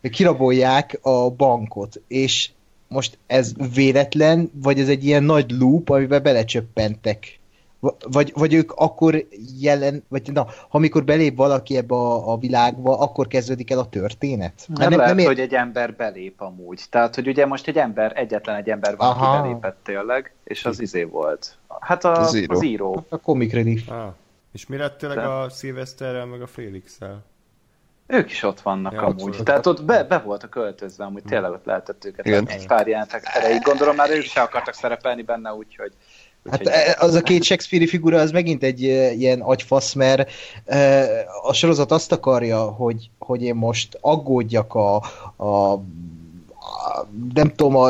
kirabolják a bankot, és most ez véletlen, vagy ez egy ilyen nagy loop, amiben belecsöppentek? Vagy, vagy ők akkor jelen, vagy na, amikor belép valaki ebbe a, a világba, akkor kezdődik el a történet? Nem, nem, nem lehet, ér... hogy egy ember belép amúgy. Tehát, hogy ugye most egy ember, egyetlen egy ember van, Aha. aki belépett tényleg, és az izé volt. Hát a, az író. Az író. A comic relief. Ah. És mi lett tényleg De... a Szilveszterrel, meg a Félix-el? Ők is ott vannak ja, amúgy. Ott Tehát ott be, be voltak költözve, amúgy tényleg ott lehetett őket. Igen. Egy pár jelentek erejéig. Gondolom már ők se akartak szerepelni benne, úgyhogy Hát e, az a két Shakespeare figura, az megint egy e, ilyen agyfasz, mert e, a sorozat azt akarja, hogy, hogy én most aggódjak a, a, a nem tudom, a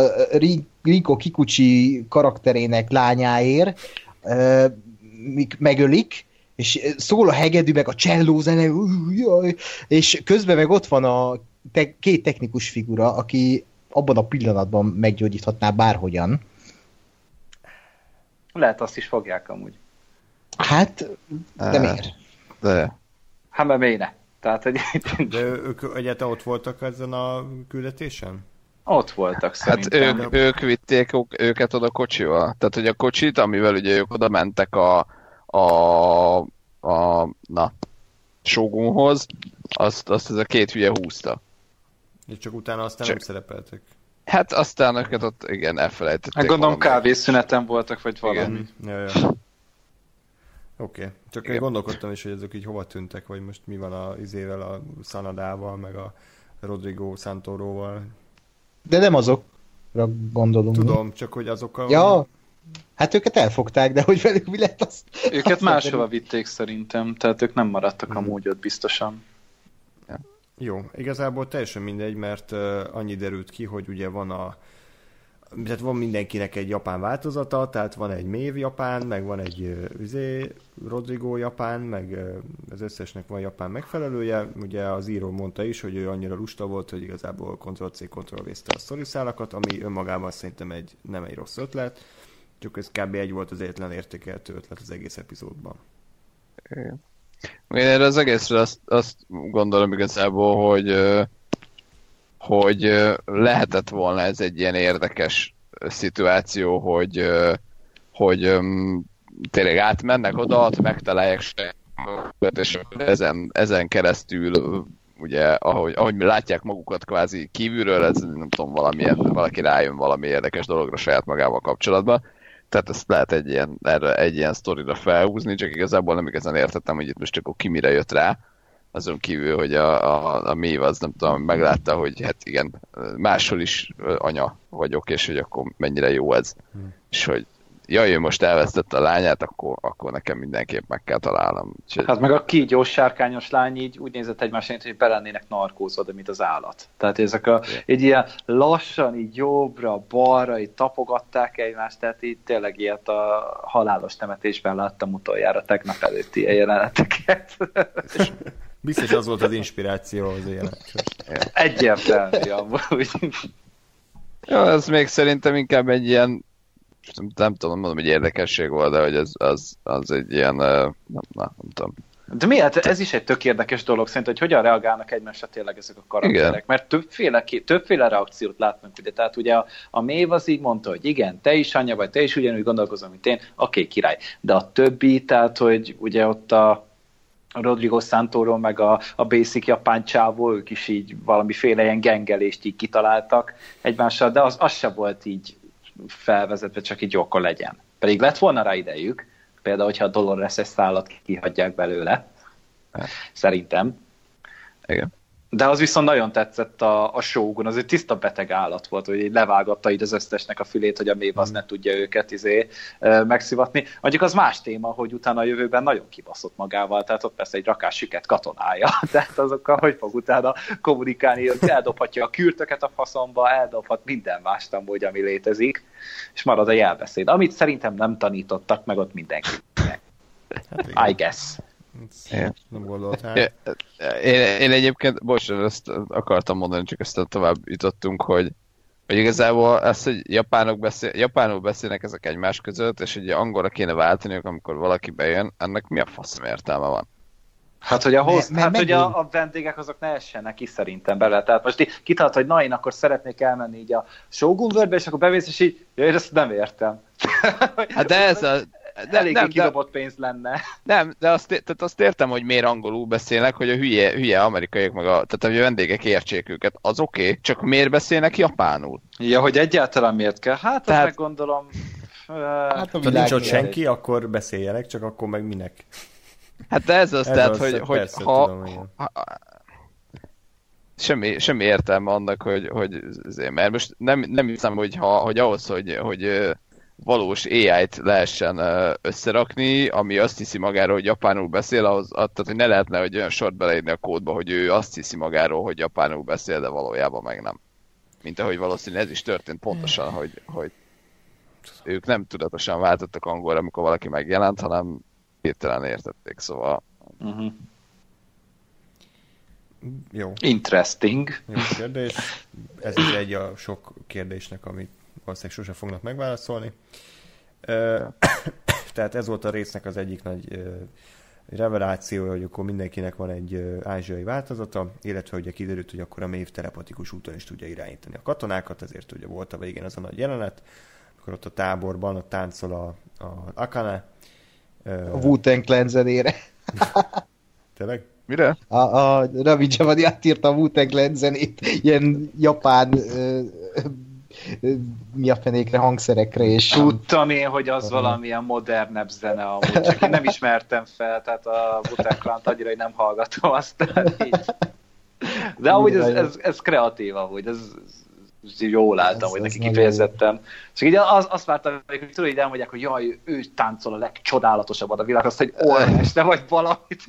Riko Kikuchi karakterének lányáért, megölik, és szól a hegedű, meg a cselló zene, és közben meg ott van a te, két technikus figura, aki abban a pillanatban meggyógyíthatná bárhogyan. Lehet azt is fogják amúgy. Hát, de miért? De. Hát mert miért ne? Tehát, hogy... De ők egyáltalán ott voltak ezen a küldetésen? Ott voltak hát szerintem. Hát ők, ők vitték őket oda kocsival. Tehát, hogy a kocsit, amivel ugye ők oda mentek a, a, a na, Shogunhoz, azt, azt ez a két hülye húzta. És csak utána aztán csak, nem szerepeltek. Hát aztán őket ott igen, elfelejtették. Hát gondolom kávészüneten voltak, vagy valami. Ja, ja. Oké, okay. csak igen. én gondolkodtam is, hogy ezek így hova tűntek, vagy most mi van a izével, a Sanadával, meg a Rodrigo Santoróval. De nem azokra gondolunk. Tudom, mi? csak hogy azokkal... Ja, hát őket elfogták, de hogy velük mi lett azt... Őket azt máshova vitték szerintem, tehát ők nem maradtak hmm. amúgy ott biztosan. Jó, igazából teljesen mindegy, mert annyi derült ki, hogy ugye van a tehát van mindenkinek egy japán változata, tehát van egy Mév japán, meg van egy üzé, Rodrigo japán, meg az összesnek van japán megfelelője. Ugye az író mondta is, hogy ő annyira lusta volt, hogy igazából Ctrl-C, ctrl a sztoriszálakat, ami önmagában szerintem egy, nem egy rossz ötlet, csak ez kb. egy volt az egyetlen értékeltő ötlet az egész epizódban. Igen. Én erre az egészre azt, azt gondolom igazából, hogy hogy lehetett volna ez egy ilyen érdekes szituáció, hogy, hogy tényleg átmennek oda, megtalálják és ezen, ezen keresztül ugye, ahogy, ahogy mi látják magukat kvázi kívülről, ez nem tudom, valamilyen, valaki rájön valami érdekes dologra saját magával kapcsolatban tehát ezt lehet egy ilyen, erre, egy ilyen sztorira felhúzni, csak igazából nem igazán értettem, hogy itt most akkor ki mire jött rá, azon kívül, hogy a, a, a Mév az nem tudom, meglátta, hogy hát igen, máshol is anya vagyok, és hogy akkor mennyire jó ez. Hmm. És hogy jaj, ő most elvesztette a lányát, akkor, akkor nekem mindenképp meg kell találnom. Úgyhogy... Hát meg a kígyós sárkányos lány így úgy nézett egymás hogy belennének narkózva, mint az állat. Tehát ezek a, így ilyen lassan, így jobbra, balra, így tapogatták egymást, tehát így tényleg ilyet a halálos temetésben láttam utoljára tegnap előtti jeleneteket. Biztos az volt az inspiráció az élet. Egyértelmű, amúgy. Ja, ez még szerintem inkább egy ilyen nem, nem tudom, mondom, hogy érdekesség volt, de hogy ez, az, az egy ilyen, nem, nem, nem tudom. De miért? Hát ez is egy tök érdekes dolog szerintem, hogy hogyan reagálnak egymásra tényleg ezek a karakterek. Igen. Mert többféle, többféle reakciót látnak, ugye. Tehát ugye a, a Mév az így mondta, hogy igen, te is anya vagy, te is ugyanúgy gondolkozom, mint én, oké, okay, király. De a többi, tehát hogy ugye ott a, a Rodrigo Santoro, meg a, a Basic japán csávó, ők is így valamiféle ilyen gengelést így kitaláltak egymással, de az, az se volt így felvezetve, csak így akkor legyen. Pedig lett volna rá idejük, például, hogyha a Dolores-es szállat kihagyják belőle, szerintem. Igen. De az viszont nagyon tetszett a, a Shogun, az egy tiszta beteg állat volt, hogy levágatta így az összesnek a fülét, hogy a mév az mm. ne tudja őket izé, megszivatni. Mondjuk az más téma, hogy utána a jövőben nagyon kibaszott magával, tehát ott persze egy rakás süket katonája, tehát azokkal hogy fog utána kommunikálni, hogy eldobhatja a kürtöket a faszomba, eldobhat minden más amúgy, ami létezik, és marad a jelbeszéd, amit szerintem nem tanítottak meg ott mindenki. Hát I guess. Igen. Nem gondoltál. Én, én egyébként, bocs, ezt akartam mondani, csak ezt tovább jutottunk, hogy, Hogy igazából ezt, hogy japánok beszél, japánul beszélnek ezek egymás között, és hogy angolra kéne váltaniuk, amikor valaki bejön, ennek mi a faszom értelme van? Hát, hogy a, host, mert hát, hogy a, a vendégek azok ne essenek ki szerintem bele. Tehát most kitart, hogy na, én akkor szeretnék elmenni így a Shogun Worldbe, és akkor bevész, és így, ja, én ezt nem értem. Hát de ez a... De, Eléggé nem, de, kidobott pénz lenne. nem, de azt, tehát azt értem, hogy miért angolul beszélnek, hogy a hülye, hülye amerikaiak meg a, tehát hogy a vendégek értsék őket. Az oké, okay, csak miért beszélnek japánul? Ja, hogy egyáltalán miért kell? Hát, Tehát- Tehát... meg gondolom... Hát Ha nincs ott senki, akkor beszéljenek, csak akkor meg minek. Hát de ez az, Ez tehát, az, hogy, hogy persze, ha, tudom, igen. ha, semmi, semmi értelme annak, hogy, hogy azért, mert most nem, nem hiszem, hogy, ha, hogy ahhoz, hogy, hogy valós AI-t lehessen összerakni, ami azt hiszi magáról, hogy japánul beszél, ahhoz, tehát hogy ne lehetne, hogy olyan sort beleírni a kódba, hogy ő azt hiszi magáról, hogy japánul beszél, de valójában meg nem. Mint ahogy valószínűleg ez is történt pontosan, hogy, hogy ők nem tudatosan váltottak angolra, amikor valaki megjelent, hanem hirtelen értették, szóval Uh-huh. Jó, Interesting. jó kérdés. Ez is egy a sok kérdésnek, amit valószínűleg sose fognak megválaszolni. Tehát ez volt a résznek az egyik nagy ö, reveláció, hogy akkor mindenkinek van egy ázsiai változata, illetve ugye kiderült, hogy akkor a mév telepatikus úton is tudja irányítani a katonákat, ezért ugye volt a végén az a nagy jelenet, akkor ott a táborban ott táncol a, a Akane. A Wu-Tang Clan zenére. Tényleg? mire? A, a Ravi Javadi átírta a Wu-Tang Clan zenét ilyen japán ö, ö, mi a fenékre, hangszerekre, és Tudtam én, hogy az valamilyen modernebb zene amúgy, csak én nem ismertem fel, tehát a Clan-t annyira, hogy nem hallgatom aztán így. De amúgy ez, ez, ez kreatív amúgy, ez, ez jól Ez- hogy neki nagyon kifejezetten. Csak így az, azt vártam, hogy tudod, hogy elmondják, hogy jaj, ő táncol a legcsodálatosabbat a világ, azt, hogy olvas, de vagy valamit.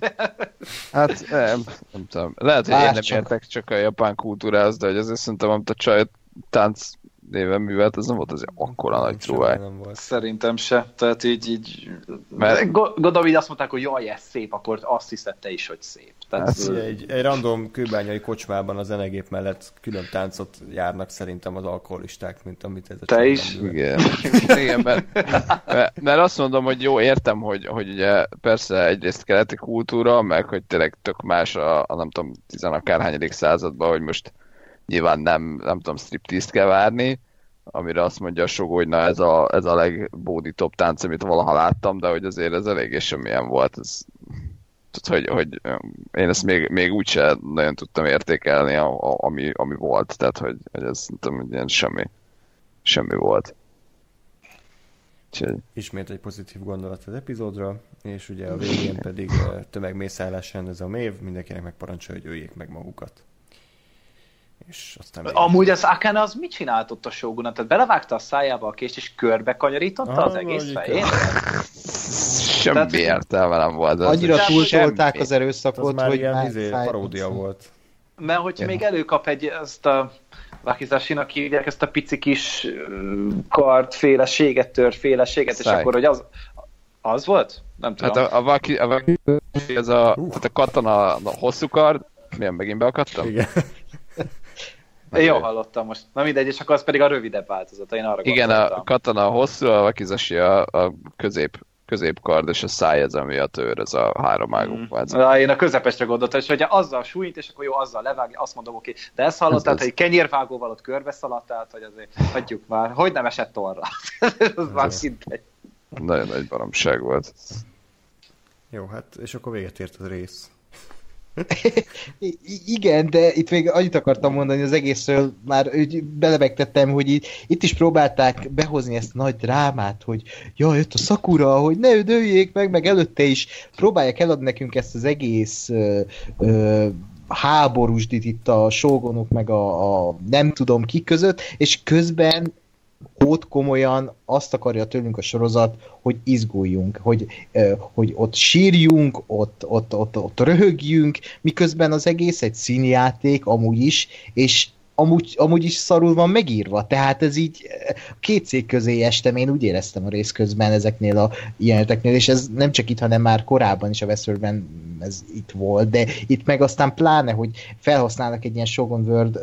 Hát nem, nem tudom. Lehet, hogy én Várj nem csak. értek csak a japán kultúrához, de hogy azért szerintem, amit a csaj tánc néven művelt, az nem volt azért akkora nagy volt. Szerintem se. Tehát így, így... Mert-. Gondolom, így azt mondták, hogy jaj, ez szép, akkor azt hiszed te is, hogy szép. Tehát, Hát, Ugye Egy, egy random kőbányai kocsmában a zenegép mellett külön táncot járnak szerintem az alkoholisták, mint amit ez a Te is? művel. Igen, Igen mert, mert, mert, azt mondom, hogy jó, értem, hogy, hogy ugye persze egyrészt keleti kultúra, meg hogy tényleg tök más a, a nem tudom, tizenakárhányadik században, hogy most nyilván nem, nem tudom, striptease kell várni, amire azt mondja a Sogó, hogy na ez a, ez a legbódítóbb tánc, amit valaha láttam, de hogy azért ez eléggé semmilyen volt. Ez, tehát, hogy, hogy én ezt még, még úgyse nagyon tudtam értékelni, a, a, ami, ami volt. Tehát, hogy, hogy ez nem tudom, ilyen semmi, semmi volt. Úgyhogy, Ismét egy pozitív gondolat az epizódra, és ugye a végén pedig tömegmészállás ez a mév, mindenkinek megparancsolja, hogy öljék meg magukat. És aztán még... Amúgy az Akane az mit csinált ott a Shogunat? Tehát belevágta a szájába a kést, és körbe kanyarította Ah, az egész valahogy fejét? semmi Tehát- értelme nem volt. Ez annyira túltolták az az erőszakot, már hogy ilyen már izé, paródia volt. Mert hogyha még előkap egy, ezt a Wakizashi-nak hívják ezt a pici kis ö, kardféleséget, törféleséget, és Száj. akkor, hogy az, az volt? Nem tudom. Hát a, a, vaki, a vaki, ez a, tehát a katona a hosszú kard, milyen megint beakadtam? Igen. Én jól hallottam most. Na mindegy, és akkor az pedig a rövidebb változata, én arra Igen, gondoltam. a katona a hosszú, a vakizashi a, a közép, középkard, és a száj ez, ami a tőr, ez a három ágú Mm. Na, én a közepesre gondoltam, és hogyha azzal súlyint, és akkor jó, azzal levágja, azt mondom, oké. De ezt hallottál, Ez hogy kenyérvágóval ott körbe szaladt, tehát, hogy azért hagyjuk már. Hogy nem esett torra? az már mindegy. Nagyon nagy baromság volt. Jó, hát és akkor véget ért az rész. I- igen, de itt még annyit akartam mondani az egészről, már úgy belebegtettem, hogy itt, itt is próbálták behozni ezt a nagy drámát, hogy jaj, jött a Sakura, hogy ne dőljék meg, meg előtte is próbálják eladni nekünk ezt az egész ö, ö, háborúsdit itt a sógonok meg a, a nem tudom ki között, és közben ott komolyan azt akarja tőlünk a sorozat, hogy izguljunk, hogy, hogy ott sírjunk, ott, ott, ott, ott röhögjünk, miközben az egész egy színjáték amúgy is, és amúgy, amúgy is szarul van megírva, tehát ez így két cég közé estem, én úgy éreztem a rész közben ezeknél a jeleneteknél, és ez nem csak itt, hanem már korábban is a Westworldben ez itt volt, de itt meg aztán pláne, hogy felhasználnak egy ilyen Shogun World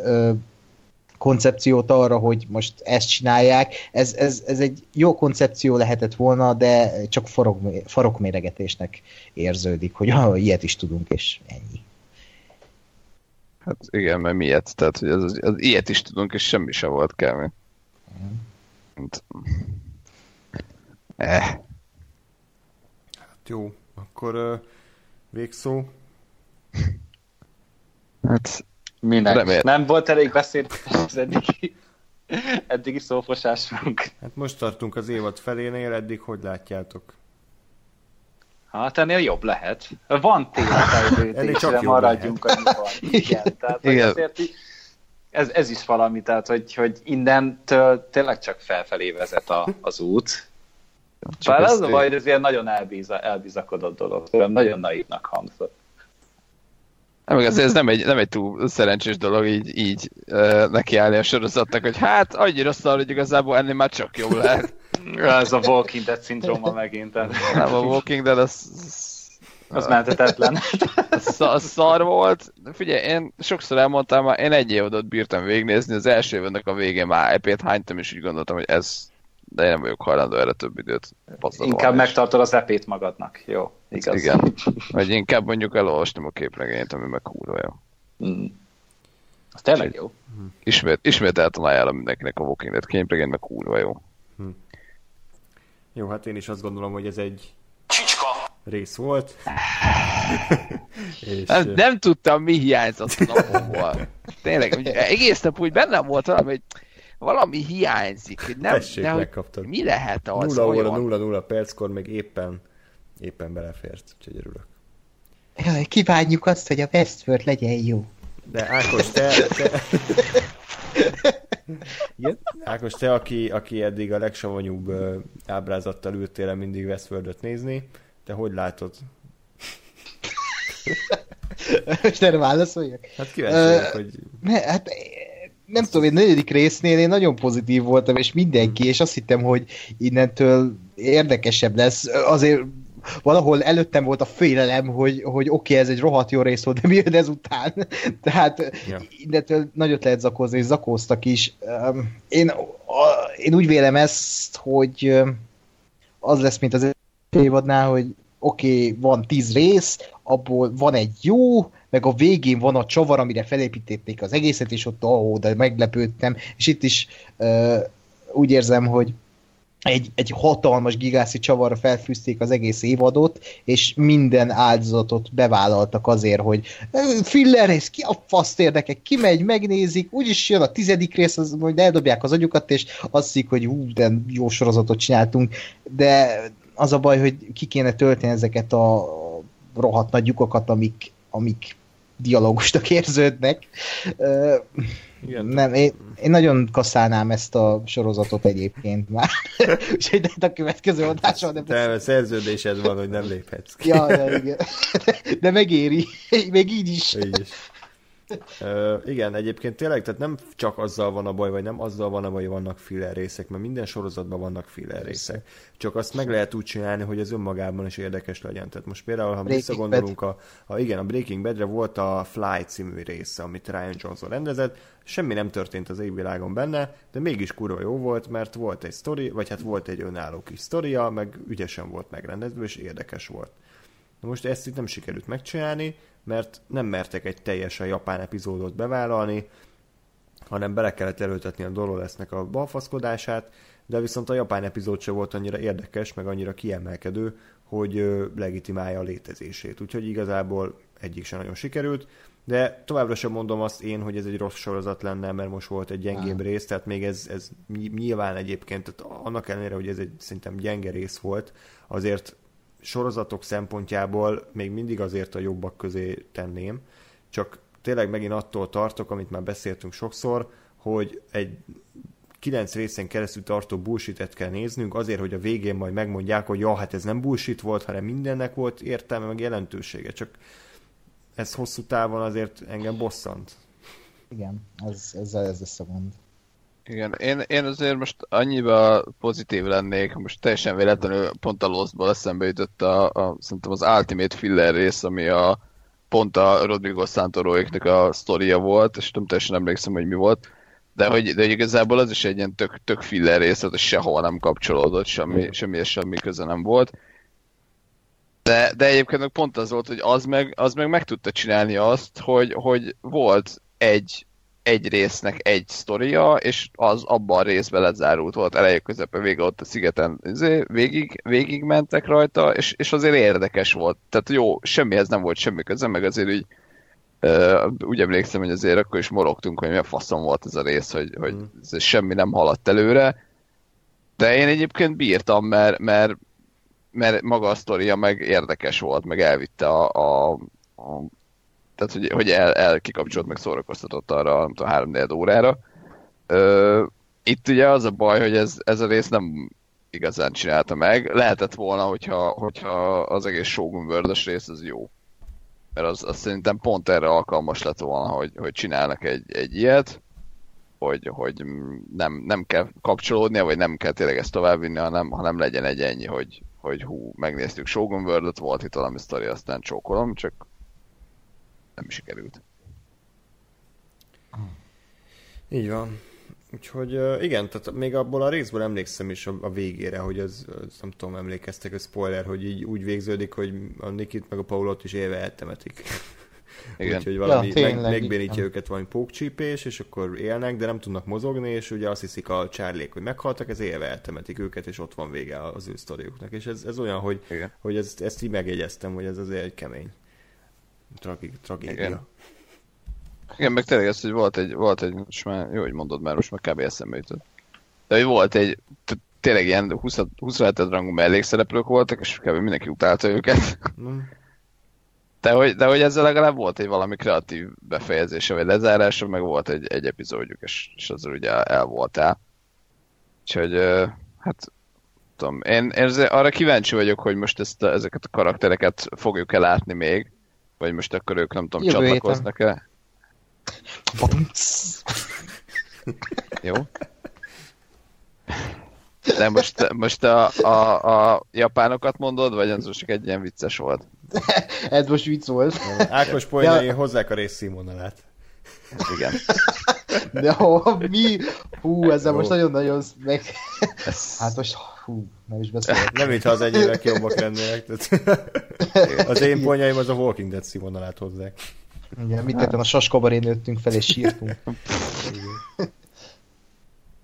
koncepciót arra, hogy most ezt csinálják. Ez, ez, ez egy jó koncepció lehetett volna, de csak farok, farokméregetésnek érződik, hogy ah, ilyet is tudunk, és ennyi. Hát igen, mert miért? Tehát, hogy az, az, az ilyet is tudunk, és semmi se volt kell. Hát, eh. Hát jó, akkor uh, végszó. Hát Minek? Remél. Nem volt elég beszéd az eddigi, eddigi szófosásunk. Hát most tartunk az évad felénél, eddig hogy látjátok? Hát ennél jobb lehet. Van tényleg maradjunk annyiban. Igen, tehát Igen. azért ez, ez is valami, tehát hogy, hogy innentől tényleg csak felfelé vezet a, az út. Bár az a baj, hogy ez ilyen nagyon elbíza, elbizakodott dolog, nagyon naívnak hangzott. Nem, ez nem egy, nem egy túl szerencsés dolog így, így uh, nekiállni a sorozatnak, hogy hát annyira szar, hogy igazából ennél már csak jobb lehet. ez a Walking Dead szindróma megint. Nem, a Walking Dead az... Az mentetetlen. Az, az szar volt. Figyelj, én sokszor elmondtam, már én egy évadot bírtam végignézni, az első évadnak a végén már epét hánytam, és úgy gondoltam, hogy ez de én nem vagyok hajlandó erre több időt. Inkább megtartod az epét magadnak, jó, igaz. Igen, vagy inkább mondjuk elolvastam a képregényt, ami meg kurva jó. Mm. Az tényleg jó. Ismét, ismét eltaláljára mindenkinek a Walking Dead képregényt, meg kurva jó. Hm. Jó, hát én is azt gondolom, hogy ez egy Csicska. rész volt. és... nem, nem tudtam, mi hiányzott a napomból. Tényleg, egész nap úgy bennem volt valami, hogy valami hiányzik. Nem, Tessék, nem, megkaptad. Mi lehet az? 0 óra, 0 0 perckor még éppen, éppen belefért, úgyhogy örülök. Jaj, kívánjuk azt, hogy a Westworld legyen jó. De Ákos, te... te... Igen? Ákos, te, aki, aki eddig a legsavanyúbb ábrázattal ültél mindig Westworldot nézni, te hogy látod? Most erre válaszoljak? Hát kíváncsi uh, hogy... Ne, hát nem tudom, én negyedik résznél én nagyon pozitív voltam, és mindenki, és azt hittem, hogy innentől érdekesebb lesz. Azért valahol előttem volt a félelem, hogy, hogy oké, okay, ez egy rohadt jó rész volt, de mi jön ezután? Tehát ja. innentől nagyot lehet zakózni, és zakóztak is. Én, én úgy vélem ezt, hogy az lesz, mint az évadnál, hogy oké, okay, van tíz rész, abból van egy jó, meg a végén van a csavar, amire felépítették az egészet, és ott ahó, de meglepődtem, és itt is uh, úgy érzem, hogy egy, egy hatalmas gigászi csavarra felfűzték az egész évadot, és minden áldozatot bevállaltak azért, hogy filler rész, ki a faszt ki megy, megnézik, úgyis jön a tizedik rész, az, hogy eldobják az agyukat, és azt hiszik, hogy hú, de jó sorozatot csináltunk, de az a baj, hogy ki kéne tölteni ezeket a rohadt nagy lyukokat, amik, amik dialógusnak érződnek. Igen, nem, én, én nagyon kaszálnám ezt a sorozatot egyébként már. Úgyhogy de a következő adáson nem... Te szerződésed van, hogy nem léphetsz ki. Ja, de, igen. de megéri. Még így is. Így is. Uh, igen, egyébként tényleg, tehát nem csak azzal van a baj, vagy nem azzal van a baj, hogy vannak filler részek, mert minden sorozatban vannak filler részek. Csak azt meg lehet úgy csinálni, hogy ez önmagában is érdekes legyen. Tehát most például, ha Breaking visszagondolunk, a, a, igen, a Breaking Badre volt a Fly című része, amit Ryan Johnson rendezett, semmi nem történt az égvilágon benne, de mégis kurva jó volt, mert volt egy sztori, vagy hát volt egy önálló kis sztoria, meg ügyesen volt megrendezve, és érdekes volt. Na most ezt itt nem sikerült megcsinálni, mert nem mertek egy teljesen japán epizódot bevállalni, hanem bele kellett előtetni a Doloresznek a balfaszkodását, de viszont a japán epizód se volt annyira érdekes, meg annyira kiemelkedő, hogy legitimálja a létezését. Úgyhogy igazából egyik sem nagyon sikerült, de továbbra sem mondom azt én, hogy ez egy rossz sorozat lenne, mert most volt egy gyengébb rész, tehát még ez, ez nyilván egyébként, tehát annak ellenére, hogy ez egy szerintem gyenge rész volt, azért sorozatok szempontjából még mindig azért a jobbak közé tenném, csak tényleg megint attól tartok, amit már beszéltünk sokszor, hogy egy kilenc részen keresztül tartó bullshit kell néznünk, azért, hogy a végén majd megmondják, hogy ja, hát ez nem bullshit volt, hanem mindennek volt értelme, meg jelentősége. Csak ez hosszú távon azért engem bosszant. Igen, ez, ez, ez lesz a gond. Igen, én, én azért most annyiba pozitív lennék, most teljesen véletlenül pont a Lostból eszembe jutott a, a, szerintem az Ultimate Filler rész, ami a pont a Rodrigo Santoroéknek a sztoria volt, és nem teljesen emlékszem, hogy mi volt, De hogy, de hogy igazából az is egy ilyen tök, tök filler rész, hogy sehol nem kapcsolódott, semmi, semmi, semmi köze nem volt. De, de egyébként meg pont az volt, hogy az meg, az meg meg tudta csinálni azt, hogy, hogy volt egy, egy résznek egy sztoria, és az abban a részben lezárult volt eleje közepe vége ott a szigeten izé, végig, végig mentek rajta, és, és azért érdekes volt. Tehát jó, semmihez nem volt semmi köze, meg azért úgy Uh, úgy emlékszem, hogy azért akkor is morogtunk, hogy milyen faszom volt ez a rész, hogy, hogy Mm. ez semmi nem haladt előre. De én egyébként bírtam, mert, mert, mert maga a sztoria meg érdekes volt, meg elvitte a, a, a tehát hogy, hogy el, el kikapcsolt, meg szórakoztatott arra, nem tudom, három órára. Ö, itt ugye az a baj, hogy ez, ez a rész nem igazán csinálta meg. Lehetett volna, hogyha, hogyha az egész Shogun world rész az jó. Mert az, az szerintem pont erre alkalmas lett volna, hogy, hogy csinálnak egy, egy ilyet, hogy, hogy nem, nem kell kapcsolódnia, vagy nem kell tényleg ezt továbbvinni, hanem, hanem legyen egy ennyi, hogy, hogy hú, megnéztük Shogun world volt itt valami sztori, aztán csókolom, csak nem sikerült. Így van. Úgyhogy igen, tehát még abból a részből emlékszem is a, a végére, hogy az, az, nem tudom, emlékeztek a spoiler, hogy így úgy végződik, hogy a Nikit meg a Paulot is élve eltemetik. Igen. Úgyhogy valami, Ja, ja, tényleg, meg, megbénítja igen. őket valami pókcsípés, és akkor élnek, de nem tudnak mozogni, és ugye azt hiszik a csárlék, hogy meghaltak, ez élve eltemetik őket, és ott van vége az ő sztoriuknak. És ez, ez olyan, hogy, Igen. hogy ezt, ezt így megjegyeztem, hogy ez azért egy kemény tragi, tragédia. Igen. Igen, meg tényleg ez, hogy volt egy, volt egy, most már jó, hogy mondod, mert most már kb. eszembe jutott. De hogy volt egy, tényleg ilyen 20, 27 rangú mellékszereplők voltak, és kb. mindenki utálta őket. Mm. De hogy, de hogy ezzel legalább volt egy valami kreatív befejezése, vagy lezárása, meg volt egy, egy epizódjuk, és, és azzal ugye el, voltál. Úgyhogy, hát tudom, én, én arra kíváncsi vagyok, hogy most ezt a, ezeket a karaktereket fogjuk-e látni még, vagy most akkor ők nem tudom, Jövő csatlakoznak-e. Jó. De most, most a, a, a japánokat mondod, vagy az most csak egy ilyen vicces volt? Ez most vicc volt. Ákos poénjai Ja. hozzák a rész színvonalát. Igen. De ha mi... Hú, ezzel Jó. most nagyon-nagyon meg... Ez, Hát most... Hú, nem is beszélek. Nem, mintha az egyévek jobbak lennének. Tehát az én poénjaim az a Walking Dead színvonalát hozzák. Igen, mindketten a saskabarén nőttünk fel és sírtunk.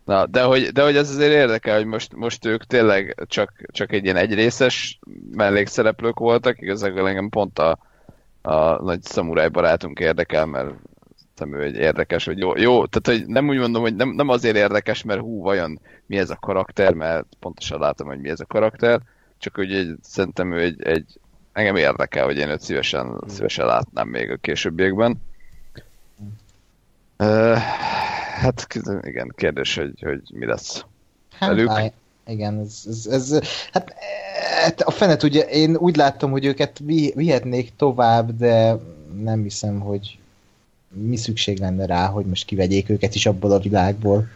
Na, de hogy, de hogy ez azért érdekel, hogy most, most ők tényleg csak, csak egy ilyen egyrészes mellékszereplők voltak, igazából engem pont a, a nagy szamuráj barátunk érdekel, mert szerintem ő egy érdekes, hogy jó, jó, tehát hogy nem úgy mondom, hogy nem, nem azért érdekes, mert hú, vajon mi ez a karakter, mert pontosan látom, hogy mi ez a karakter, csak hogy egy, szerintem ő egy, egy engem érdekel, hogy én őt szívesen, szívesen látnám még a későbbiekben. Uh, hát igen, kérdés, hogy, hogy mi lesz. Velük? Hát, igen, ez, ez, ez hát, hát a fene tudja, én úgy láttam, hogy őket vi- vihetnék tovább, de nem hiszem, hogy mi szükség lenne rá, hogy most kivegyék őket is abból a világból,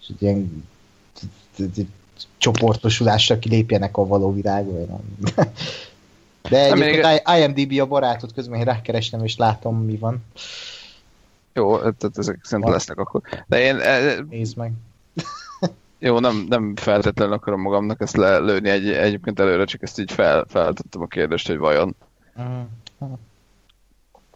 és egy ilyen csoportosulásra kilépjenek a való világba. De egyébként IMDB a barátot közben én rákerestem, és látom, mi van. Jó, tehát ezek szerintem Van. lesznek akkor. De én, eh, Nézd meg. jó, nem, nem feltétlenül akarom magamnak ezt lelőni egy, egyébként előre, csak ezt így fel, feltettem a kérdést, hogy vajon, Mm.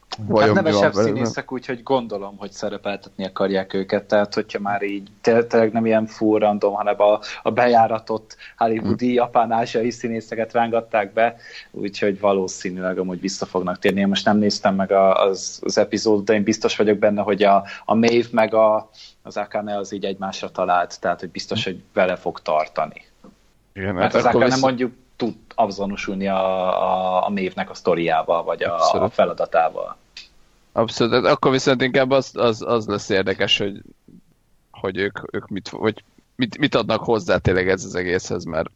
Hát vajon mi nevesebb van színészek, úgyhogy gondolom, hogy szerepeltetni akarják őket, tehát hogyha már így té- tényleg nem ilyen full random, hanem a, a bejáratott hollywoodi, japán, ázsiai színészeket rángatták be, úgyhogy valószínűleg amúgy vissza fognak térni. Én most nem néztem meg a, az, az epizódot, de én biztos vagyok benne, hogy a, a Maeve meg a, az Akane az így egymásra talált, tehát hogy biztos, hogy vele fog tartani. Igen, Mert hát az Akane mondjuk tud azonosulni a, a, a Maeve-nek a sztoriával, vagy a, a feladatával. Abszolút, hát akkor viszont inkább az, az, az lesz érdekes, hogy, hogy ők, ők mit, vagy mit, mit adnak hozzá tényleg ez az egészhez, mert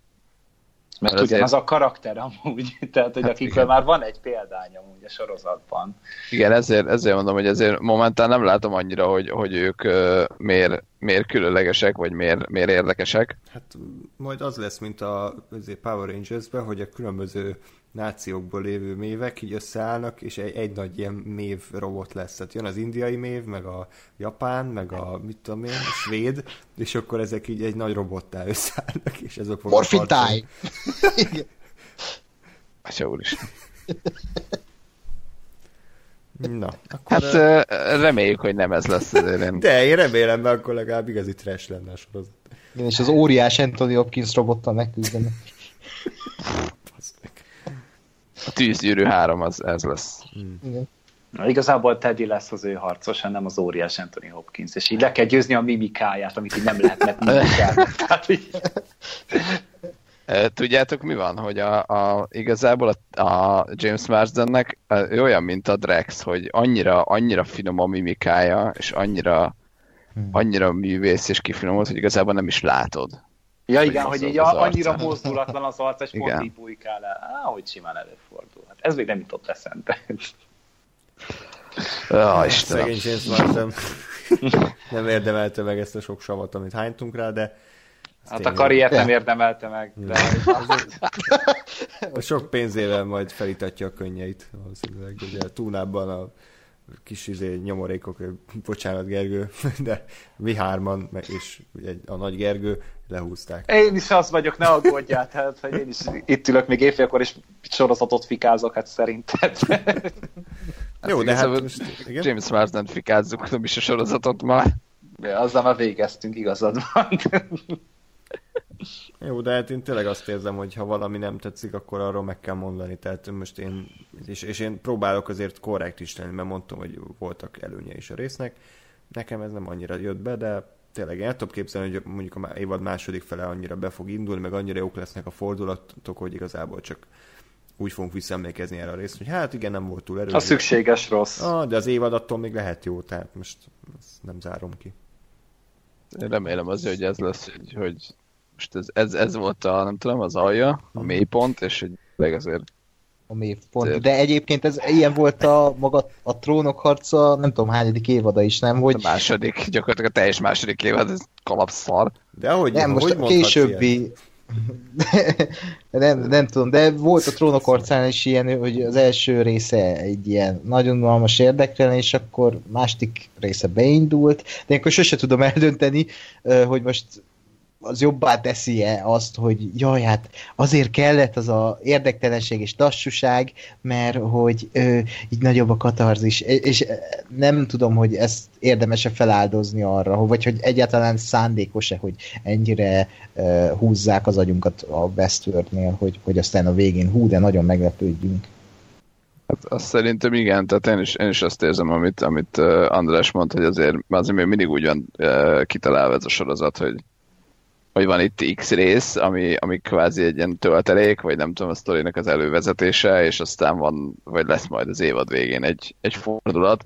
Mert Azért- ugyanaz a karakter amúgy, tehát hogy Hát akikről igen. már van egy példány amúgy a sorozatban. igen, ezért, ezért mondom, hogy ezért momentán nem látom annyira, hogy, hogy ők uh, miért, miért különlegesek, vagy miért, miért érdekesek. Hát majd az lesz, mint a Power Rangers-ben, hogy a különböző nációkból lévő mévek így összeállnak, és egy, egy nagy ilyen mév robot lesz. Tehát jön az indiai mév, meg a japán, meg a, mit tudom én, a svéd, és akkor ezek így egy nagy robottá összeállnak, és ezek fognak time! Atya úristen. Na, akkor... Hát ö, reméljük, hogy nem ez lesz azért én. De én remélem, mert akkor legalább igazi trash lenne a sorozat. Igen, és az óriás Anthony Hopkins robottal megküzdenek. A tűzgyűrű 3 az ez lesz. Igen. Na, igazából Teddy lesz az ő harcos, nem az óriás Anthony Hopkins, és így le kell győzni a mimikáját, amit így nem. Tehát így, Ö, Tudjátok mi van, hogy a, a, igazából a, a James Marsdennek ő olyan, mint a Drex, hogy annyira, annyira finom a mimikája, és annyira, annyira művész és kifinomult, hogy igazából nem is látod. Ja igen, az hogy az így arca. a, annyira mozdulatlan az arc, és pont így bujkál el. Á, hogy simán előfordul. Hát ez még nem jutott eszembe. Ah, Istenem. Szegény James Marsden nem érdemelte meg ezt a sok savat, amit hánytunk rá, de Hát a karriert nem érdemelte meg, de A sok pénzével majd felítatja a könnyeit, valószínűleg. Ugye túlnában a kis izé, nyomorékok, bocsánat Gergő, de mi hárman, meg- és ugye a nagy Gergő lehúzták. én is az vagyok, ne aggódjál, tehát, hogy én is itt ülök még éjfélkor, és sorozatot fikázok, hát szerinted. Jó, de hát igazából most, igen? James Marsden fikázzuk, nem is a sorozatot már. Ja, azzal már végeztünk, igazad van. Jó, de hát én tényleg azt érzem, hogy ha valami nem tetszik, akkor arról meg kell mondani. Tehát most én, és, és én próbálok azért korrekt is lenni, mert mondtam, hogy voltak előnye is a résznek. Nekem ez nem annyira jött be, de tényleg én el tudom képzelni, hogy mondjuk a évad második fele annyira be fog indulni, meg annyira jók lesznek a fordulatok, hogy igazából csak úgy fogunk visszaemlékezni erre a részt, hogy hát igen, nem volt túl erős. A szükséges rossz. Ah, de az évad attól még lehet jó, tehát most ezt nem zárom ki. Én remélem azért, hogy ez lesz, hogy, hogy most ez, ez, ez volt a, nem tudom, az alja, a mélypont, és tényleg azért A mélypont. De egyébként ez ilyen volt a maga a trónok harca, nem tudom hányadik évada is, nem? a Hogy második, gyakorlatilag a teljes második évad, ez kalapszar. De ahogy, nem, most hogy a későbbi nem, nem tudom, de volt a trónok arcán is ilyen, hogy az első része egy ilyen nagyon unalmas érdeklen, és akkor másik része beindult, de akkor sose tudom eldönteni, hogy most az jobbá teszi-e azt, hogy jaj, hát azért kellett az a érdektelenség és lassúság, mert hogy ö, így nagyobb a katarzis, és, nem tudom, hogy ezt érdemes-e feláldozni arra, vagy hogy egyáltalán szándékos-e, hogy ennyire ö, húzzák az agyunkat a Westworldnél, hogy, hogy aztán a végén hú, de nagyon meglepődjünk. Hát azt szerintem igen, tehát én is, én is azt érzem, amit, amit András mondta, hogy azért, azért még mindig úgy van uh, kitalálva ez a sorozat, hogy hogy van itt X rész, ami, ami kvázi egy ilyen töltelék, vagy nem tudom, a sztorinak az elővezetése, és aztán van, vagy lesz majd az évad végén egy, egy fordulat.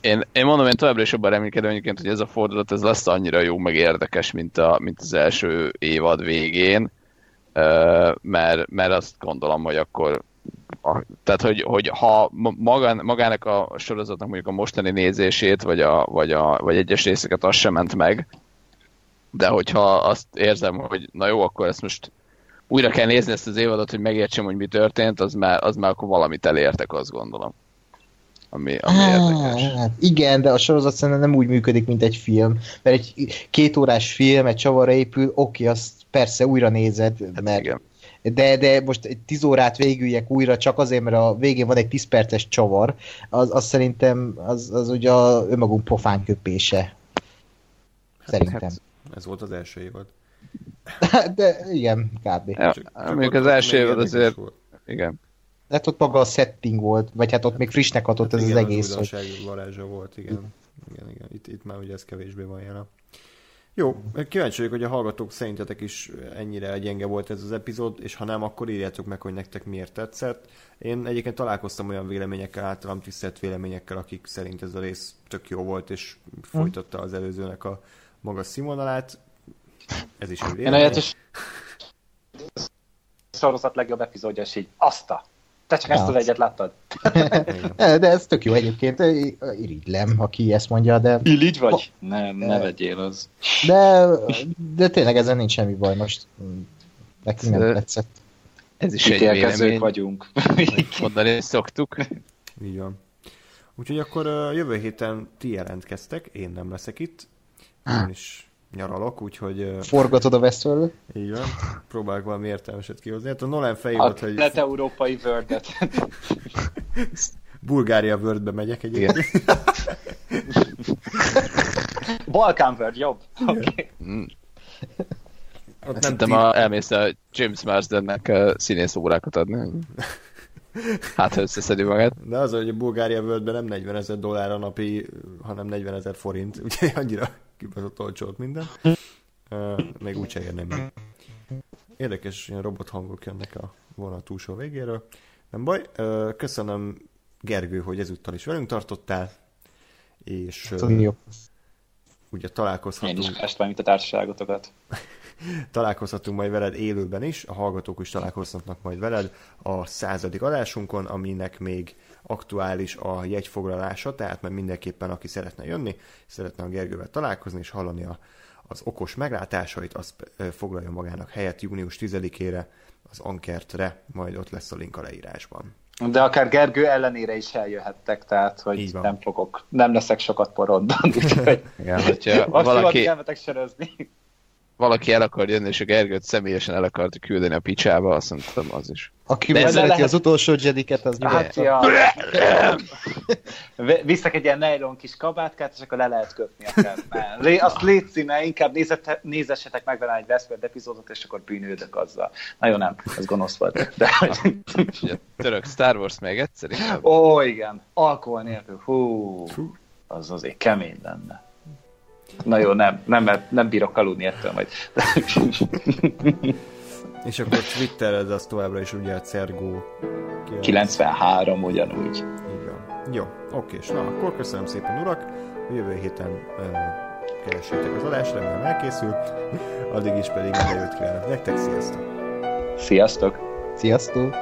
Én, én mondom, én továbbra is jobban reménykedem egyébként, hogy ez a fordulat ez lesz annyira jó, meg érdekes, mint, a, mint az első évad végén, mert, mert azt gondolom, hogy akkor a, tehát, hogy, hogy ha ma- magán, magának a sorozatnak mondjuk a mostani nézését, vagy, a, vagy, a, vagy egyes részeket az sem ment meg, de hogyha azt érzem, hogy na jó, akkor ezt most újra kell nézni ezt az évadot, hogy megértsem, hogy mi történt, az már, az már akkor valamit elértek, azt gondolom. Ami, ami érdekes. Hát igen, de a sorozat szerintem nem úgy működik, mint egy film. Mert egy két órás film, egy csavarra épül, oké, azt persze újra nézed, Hát mert igen. de, de most egy tíz órát végüljek újra, csak azért, mert a végén van egy tíz perces csavar, az, az szerintem az, az ugye a önmagunk pofán köpése. Szerintem. hát- Ez volt az első évad. De igen, kb. Ja, Csak- csak mondjuk az első évad azért, volt. igen. Hát ott maga a setting volt, vagy hát ott még frissnek adott ez Hát igen, az egész. Hogy... újdonság varázsa volt, igen. Igen, igen. Itt, itt már ugye ez kevésbé van jelen. Jó, kíváncsi vagyok, hogy a hallgatók szerintetek is ennyire gyenge volt ez az epizód, és ha nem, akkor írjátok meg, hogy nektek miért tetszett. Én egyébként találkoztam olyan véleményekkel, általam tisztelt véleményekkel, akik szerint ez a rész tök jó volt, és folytatta az előzőnek a magas színvonalát. Ez is egy Én olyat is sorozat legjobb epizódja, és így azt a. Te csak ezt az egyet láttad. De ez tök jó egyébként, irigylem, aki ezt mondja, de, Így vagy? Nem, ne vegyél az. de, de tényleg ezen nincs semmi baj most. Nekünk nem tetszett. Ez is egy vélemény, vagyunk. mondani szoktuk. Így van. Úgyhogy akkor jövő héten ti jelentkeztek, én nem leszek itt. Én is nyaralok, úgyhogy Forgatod a Westworld? így van. Próbálok valami értelmeset kihozni. Hát a Nolan fejé volt, hogy net-európai wordet. Bulgária Worldbe megyek egyébként. Balkán World, jobb. Okay. Mm. Ott nem Szerintem a, elmész a James Marsdennek színész órákat adni. Hát, ha összeszedi magát. De az, hogy a Bulgária Worldbe nem 40 ezer dollár a napi, hanem 40 ezer forint, úgyhogy annyira kibaszott olcsó ott minden. Még úgyse érném meg. Érdekes, ilyen robot hangok jönnek a vonat túlsó végéről. Nem baj. Köszönöm Gergő, hogy ezúttal is velünk tartottál, és uh, Jó. ugye Én is találkozhatunk, festem, mint a társaságotokat. találkozhatunk majd veled élőben is, a hallgatók is találkozhatnak majd veled a századik adásunkon, aminek még aktuális a jegyfoglalása, tehát mert mindenképpen aki szeretne jönni, szeretne a Gergővel találkozni és hallani a, az okos meglátásait, az foglalja magának helyet június 10-ére az Ankertre, majd ott lesz a link a leírásban. De akár Gergő ellenére is eljöhettek, tehát hogy nem fogok, nem leszek sokat porondon, úgyhogy Igen, hogyha valaki, elmetek sörözni. Valaki el akar jönni, és a Gergőt személyesen el akarta küldeni a picsába, azt mondtam, az is. Aki lehet- az utolsó Jediket, az Hát, ja. Egy ilyen nylon kis kabátkát, és akkor le lehet kötni akár. Azt létszi, ne, inkább nézete, nézessetek meg vele egy Westworld epizódot, és akkor bűnődök azzal. Na jó, nem, ez gonosz volt. De, török Star Wars még egyszer, ó, igen, alkohol nélkül, hú, az azért kemény lenne. Na jó, nem, nem, mert nem bírok aludni ettől majd. És akkor Twittered az továbbra is ugye a Cergo 93 ugyanúgy. Van. Jó, oké, és na, akkor köszönöm szépen, urak. Jövő héten uh, keressétek az adást, remélem elkészül. Addig is pedig minden jót kívánok nektek, sziasztok! Sziasztok! Sziasztok!